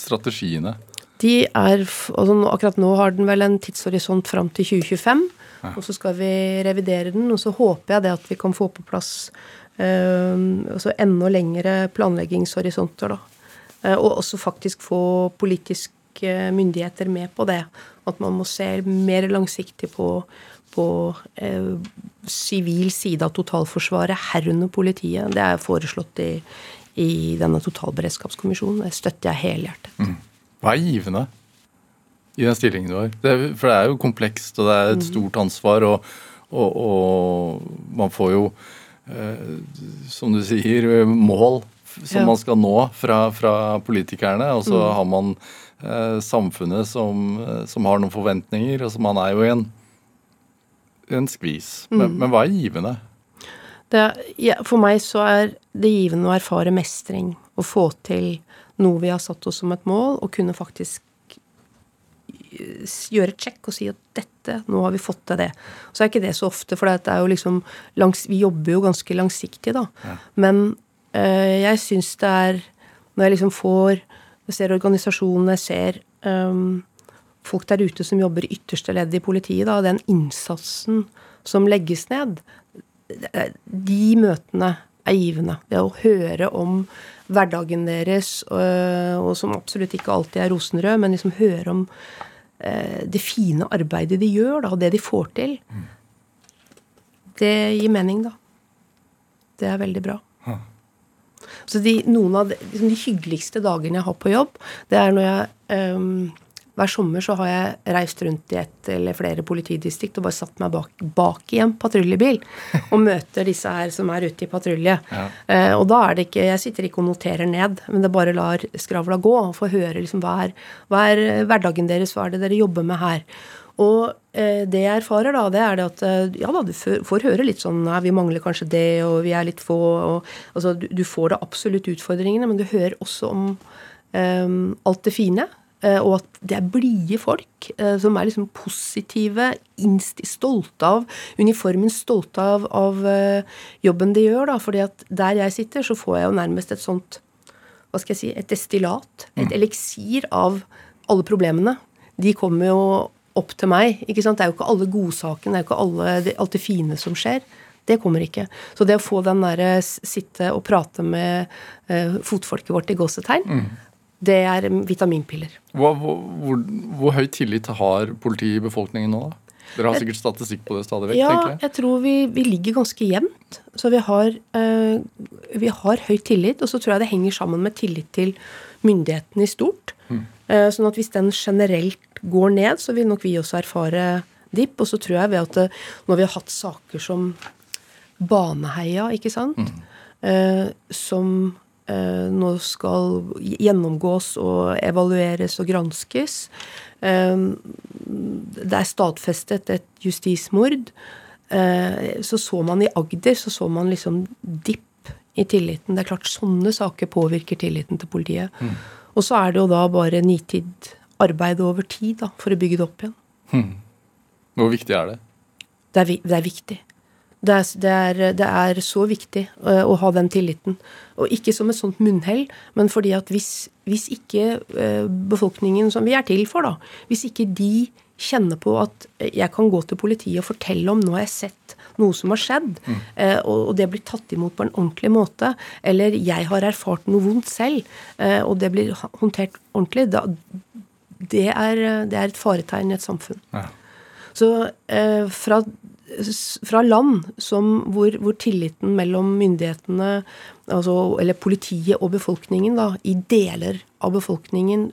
strategiene? De er, altså Akkurat nå har den vel en tidshorisont fram til 2025. Ja. Og så skal vi revidere den, og så håper jeg det at vi kan få på plass eh, altså enda lengre planleggingshorisonter. da. Eh, og også faktisk få politiske myndigheter med på det. At man må se mer langsiktig på, på eh, sivil side av totalforsvaret, herunder politiet. Det er foreslått i, i denne totalberedskapskommisjonen. Det støtter jeg helhjertet. Mm. Hva er givende i den stillingen du har? Det for det er jo komplekst, og det er et mm. stort ansvar, og, og, og man får jo, eh, som du sier, mål som ja. man skal nå fra, fra politikerne. Og så mm. har man eh, samfunnet som, som, har noen forventninger. og så man er jo i en, en skvis. Men, mm. men, hva er givende? Det, ja, for meg så er det givende å erfare mestring. Å få til noe vi har satt oss som et mål, og kunne faktisk gjøre et sjekk og si at dette, nå har vi fått til det. Så er ikke det så ofte, for det er jo liksom langs, vi jobber jo ganske langsiktig, da. Ja. Men øh, jeg syns det er Når jeg liksom får jeg ser organisasjonene, jeg ser øh, folk der ute som jobber i ytterste ledd i politiet. Da, den innsatsen som legges ned. De møtene er givende. Det å høre om hverdagen deres, og, øh, og som absolutt ikke alltid er rosenrød, men liksom høre om eh, det fine arbeidet de gjør, da, og det de får til. Det gir mening, da. Det er veldig bra. Så de, noen av de, liksom de, hyggeligste dagene jeg har på jobb, det er når jeg um, hver sommer så har jeg reist rundt i ett eller flere politidistrikt og bare satt meg bak, bak i en patruljebil og møter disse her som er ute i patrulje. Ja. Eh, og da er det ikke Jeg sitter ikke og noterer ned, men det bare lar skravla gå og får høre liksom hva er, hva er hverdagen deres, hva er det dere jobber med her. Og eh, det jeg erfarer, da, det er det at eh, ja da, du får høre litt sånn Nei, vi mangler kanskje det, og vi er litt få. Og, altså, du, du, får da absolutt utfordringene, men du hører også om eh, alt det fine. Uh, og at det er blide folk uh, som er liksom positive, stolte av uniformen, stolte av, av uh, jobben de gjør. da, fordi at der jeg sitter, så får jeg jo nærmest et sånt hva skal jeg si, et destillat, et mm. eliksir av alle problemene. De kommer jo opp til meg. ikke sant? Det er jo ikke alle godsakene, det er jo ikke alle, det, alt det fine som skjer. Det kommer ikke. Så det å få den derre sitte og prate med eh, fotfolket vårt i gåsetegn, mm. Det er vitaminpiller. Hvor, hvor, hvor, høy tillit har politiet i befolkningen nå, da? Dere har sikkert statistikk på det stadig vekk? Ja, jeg. jeg tror vi, vi, ligger ganske jevnt. Så vi har, øh, vi har høy tillit. Og så tror jeg det henger sammen med tillit til myndighetene i stort. Mm. Uh, sånn at hvis den generelt går ned, så vil nok vi også erfare dipp. Og så tror jeg ved at det, når vi har hatt saker som Baneheia, ikke sant, mm. eh, som eh, nå skal gjennomgås og evalueres og granskes eh, Det er stadfestet et justismord. Eh, så så man i Agder så så man liksom dipp i tilliten. Det er klart Sånne saker påvirker tilliten til politiet. Mm. Og så er det jo da bare nitid arbeid over tid da, for å bygge det opp igjen. Hmm. Hvor viktig er det? Det er, det er viktig. Det er, det, er, det er, så viktig uh, å ha den tilliten. Og ikke som et sånt munnhell, men fordi at hvis, hvis ikke uh, befolkningen som vi er til for, da, hvis ikke de kjenner på at jeg kan gå til politiet og fortelle om nå har jeg sett noe som har skjedd, mm. uh, og, det blir tatt imot på en ordentlig måte, eller jeg har erfart noe vondt selv, og det blir håndtert ordentlig, da, det er, det er et faretegn i et samfunn. Ja. Så eh, fra, fra, land som, hvor, hvor, tilliten mellom myndighetene, altså, eller politiet og befolkningen, da, i deler av befolkningen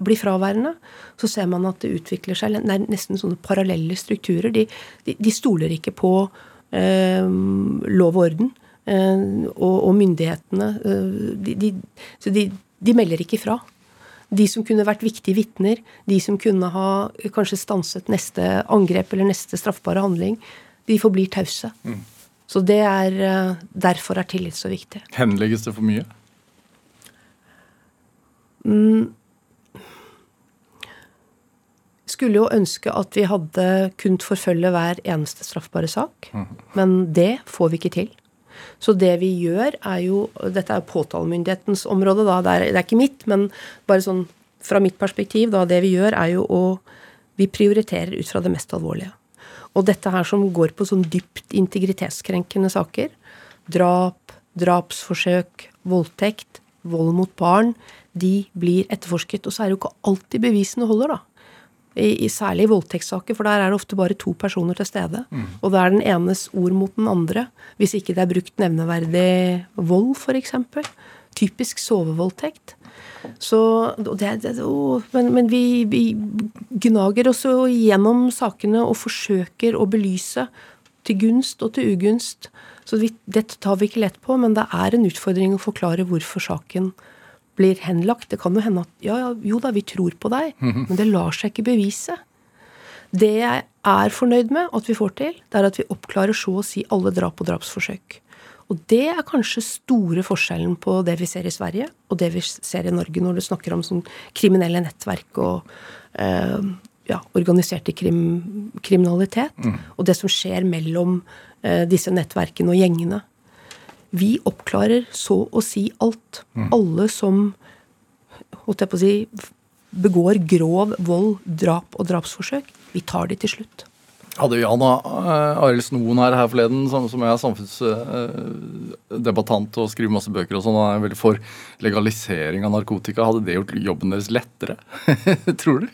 blir fraværende, så ser man at det utvikler seg det er nesten sånne parallelle strukturer. De, de, de stoler ikke på eh, lov og orden. Eh, og, og myndighetene eh, de, de, melder ikke ifra. De som kunne vært viktige vitner, de som kunne ha kanskje stanset neste angrep eller neste straffbare handling, de forblir tause. Så det er eh, Derfor er tillit så viktig. Henlegges det for mye? Skulle jo ønske at vi hadde kunnet forfølge hver eneste straffbare sak, men det får vi ikke til. Så det vi gjør, er jo Dette er påtalemyndighetens område, da. Det er, det er ikke mitt, men bare sånn fra mitt perspektiv, da. Det vi gjør, er jo å Vi prioriterer ut fra det mest alvorlige. Og dette her som går på sånn dypt integritetskrenkende saker, drap, drapsforsøk, voldtekt, vold mot barn, de blir etterforsket. Og så er det jo ikke alltid bevisene holder, da. I, i særlig i voldtektssaker, for der er det ofte bare to personer til stede. Og det er den enes ord mot den andre. Hvis ikke det er brukt nevneverdig vold, f.eks. Typisk sovevoldtekt. Så det, det, å, Men, men vi, vi gnager oss gjennom sakene og forsøker å belyse til gunst og til ugunst. Så vi, dette tar vi ikke lett på, men det er en utfordring å forklare hvorfor saken blir henlagt. Det kan jo hende at ja, ja, jo da, vi tror på deg, men det lar seg ikke bevise. Det jeg er fornøyd med at vi får til, det er at vi oppklarer så å si alle drap og drapsforsøk. Og det er kanskje store forskjellen på det vi ser i Sverige og det vi ser i Norge når du snakker om sånn kriminelle nettverk og eh, ja, organiserte krim, kriminalitet. Og det som skjer mellom eh, disse nettverkene og gjengene. Vi oppklarer så å si alt. Alle som holdt jeg på å si, begår grov vold, drap og drapsforsøk, vi tar de til slutt. Hadde vi Anna uh, Arild Snoen her, her forleden, som, som er samfunnsdebattant og skriver masse bøker og sånn, og er veldig for legalisering av narkotika. Hadde det gjort jobben deres lettere? Tror du?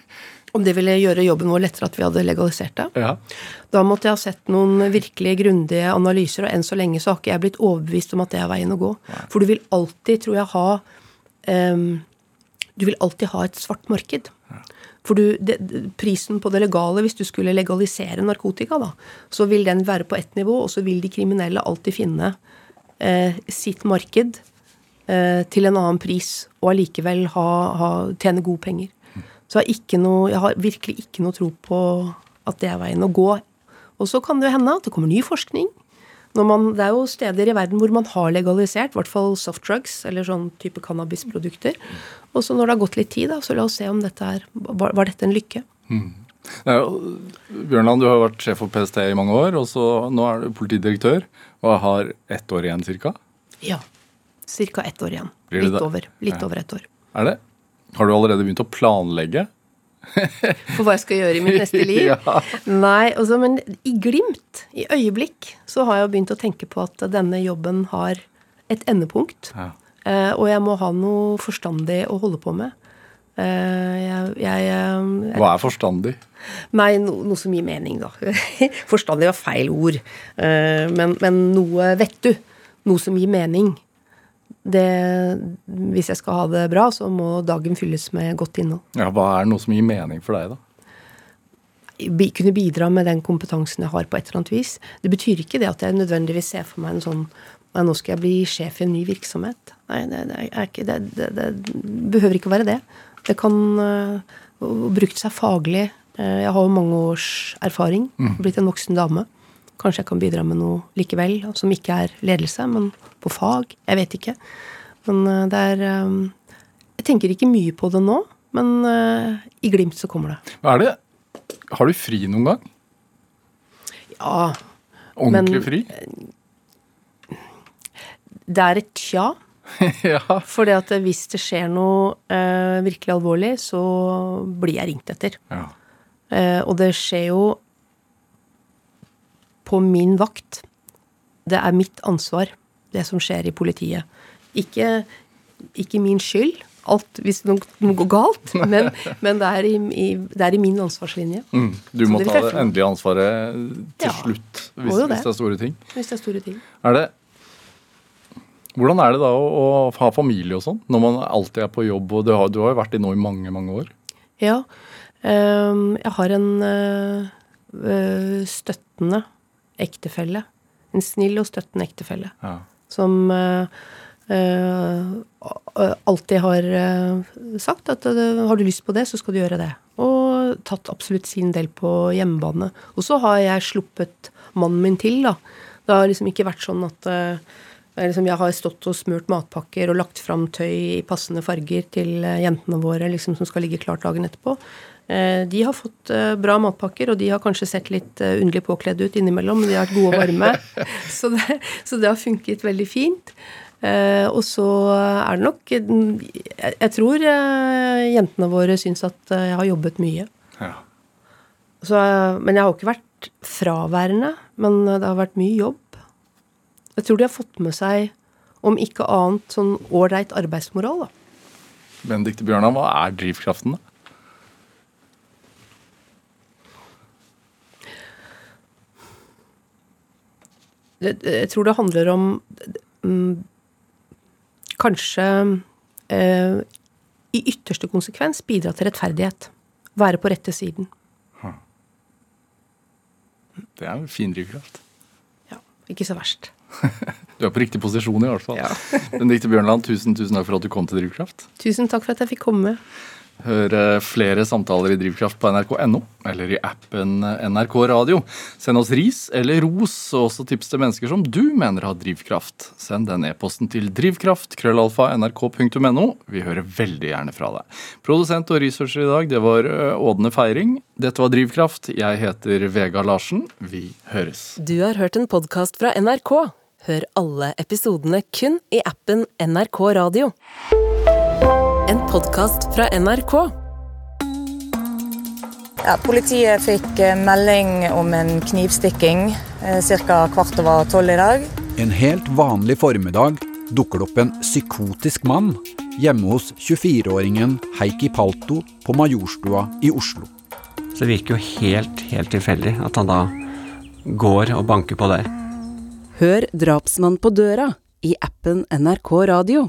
Om det ville gjøre jobben vår lettere at vi hadde legalisert det? Ja. Da måtte jeg ha sett noen virkelig grundige analyser, og enn så lenge så har ikke jeg blitt overbevist om at det er veien å gå. For du vil alltid, tror jeg, ha um, Du vil alltid ha et svart marked. For du, det, prisen på det legale, hvis du skulle legalisere narkotika, da, så vil den være på ett nivå, og så vil de kriminelle alltid finne eh, sitt marked eh, til en annen pris, og allikevel ha, ha, tjene gode penger. Så jeg har, ikke noe, jeg har virkelig ikke noe tro på at det er veien å gå. Og så kan det jo hende at det kommer ny forskning. Når man, det er jo steder i verden hvor man har legalisert, i hvert fall soft drugs, eller sånn type cannabisprodukter. Og så når det har gått litt tid, da, så la oss se om dette er Var, var dette en lykke? Mm. er Bjørnland, du har vært sjef for PST i mange år, og så nå er du politidirektør og har ett år igjen cirka. Ja. Ca. ett år igjen. Litt over. Litt over ett år. Er det? Har du allerede begynt å planlegge? For hva jeg skal gjøre i mitt neste liv? Ja. Nei, også, men i glimt, i øyeblikk, så har jeg begynt å tenke på at denne jobben har et endepunkt. Ja. Eh, og jeg må ha noe forstandig å holde på med. Eh, jeg, jeg, jeg Hva er forstandig? Nei, no, noe som gir mening, da. Forstandig var feil ord. Eh, men, men noe vet du. Noe som gir mening. Det, hvis jeg skal ha det bra, så må dagen fylles med godt innhold. Ja, Hva er noe som gir mening for deg, da? Kunne bidra med den kompetansen jeg har på et eller annet vis. Det betyr ikke det at jeg nødvendigvis ser for meg en sånn Nei, nå skal jeg bli sjef i en ny virksomhet. Nei, det, det, er ikke, det, det, behøver ikke å være det. Det kan uh, brukt seg faglig. Uh, jeg har jo mange års erfaring. Blitt en voksen dame. Kanskje jeg kan bidra med noe likevel, som ikke er ledelse, men på fag. Jeg vet ikke. Men eh, det er eh, Jeg tenker ikke mye på det nå, men eh, i glimt så kommer det. Hva er det? Har du fri noen gang? Ja, Ordentlig Men- fri? det er et tja. ja. Fordi at hvis det skjer noe eh, virkelig alvorlig, så blir jeg ringt etter. ja. Eh, og det skjer jo på min vakt. Det er mitt ansvar, det som skjer i politiet. Ikke, ikke min skyld, alt hvis noe, går galt, men, men det, er i, i, det er i min ansvarslinje. Mm. Du må ta det endelige ansvaret til Ja, slutt hvis, det. hvis det. er store ting. Hvis det er store ting. Er det Hvordan er det da å, å ha familie og sånn, når man alltid er på jobb? og Du har, du har jo vært det nå i mange, mange år. Ja. Øh, jeg har en øh, støttende ektefelle. En snill og støttende ektefelle. Ja. som uh, uh, alltid har eh, sagt at har du lyst på det, så skal du gjøre det. Og tatt absolutt sin del på hjemmebane. Og så har jeg sluppet mannen min til, da. Det har liksom ikke vært sånn at liksom, jeg har stått og smurt matpakker og lagt fram tøy i passende farger til jentene våre liksom, som skal ligge klart dagen etterpå. Eh, De har fått eh, bra matpakker, og de har kanskje sett litt eh, underlig påkledd ut innimellom, men de har vært gode og varme. så, det, så det har funket veldig fint. Eh, og så er det nok Jeg, tror jentene våre syns at jeg har jobbet mye. Ja. Så, men jeg har jo ikke vært fraværende, men det har vært mye jobb. Jeg tror de har fått med seg, om ikke annet, sånn ålreit arbeidsmoral, da. Benedicte Bjørnar, hva er drivkraften, da? Jeg tror det handler om mm, Kanskje eh, i ytterste konsekvens bidra til rettferdighet. Være på rette siden. Det er en fin drivkraft. Ja, ikke så verst. Du er på riktig posisjon i hvert fall. Ja. Benedicte Bjørnland, tusen, tusen takk for at du kom til Drivkraft. Tusen takk for at jeg fikk komme. Hør eh, flere samtaler i Drivkraft på nrk.no eller i appen NRK Radio. Send oss ris eller ros, og også tips til mennesker som du mener har drivkraft. Send den e-posten til drivkraft, krøllalfa, nrk.no. Vi hører veldig gjerne fra deg. Produsent og researcher i dag, det var eh, Ådne Feiring. Dette var Drivkraft. Jeg heter Vega Larsen. Vi høres. Du har hørt en podkast fra NRK. Hør alle episodene kun i appen NRK Radio. En podkast fra NRK. Ja, politiet fikk eh, melding om en knivstikking ca. kvart over tolv i dag. En helt vanlig formiddag dukker det opp en psykotisk mann hjemme hos 24-åringen Heikki Palto på Majorstua i Oslo. Så det virker jo helt, helt tilfeldig at han da går og banker på der. Hør Drapsmann på døra i appen NRK Radio.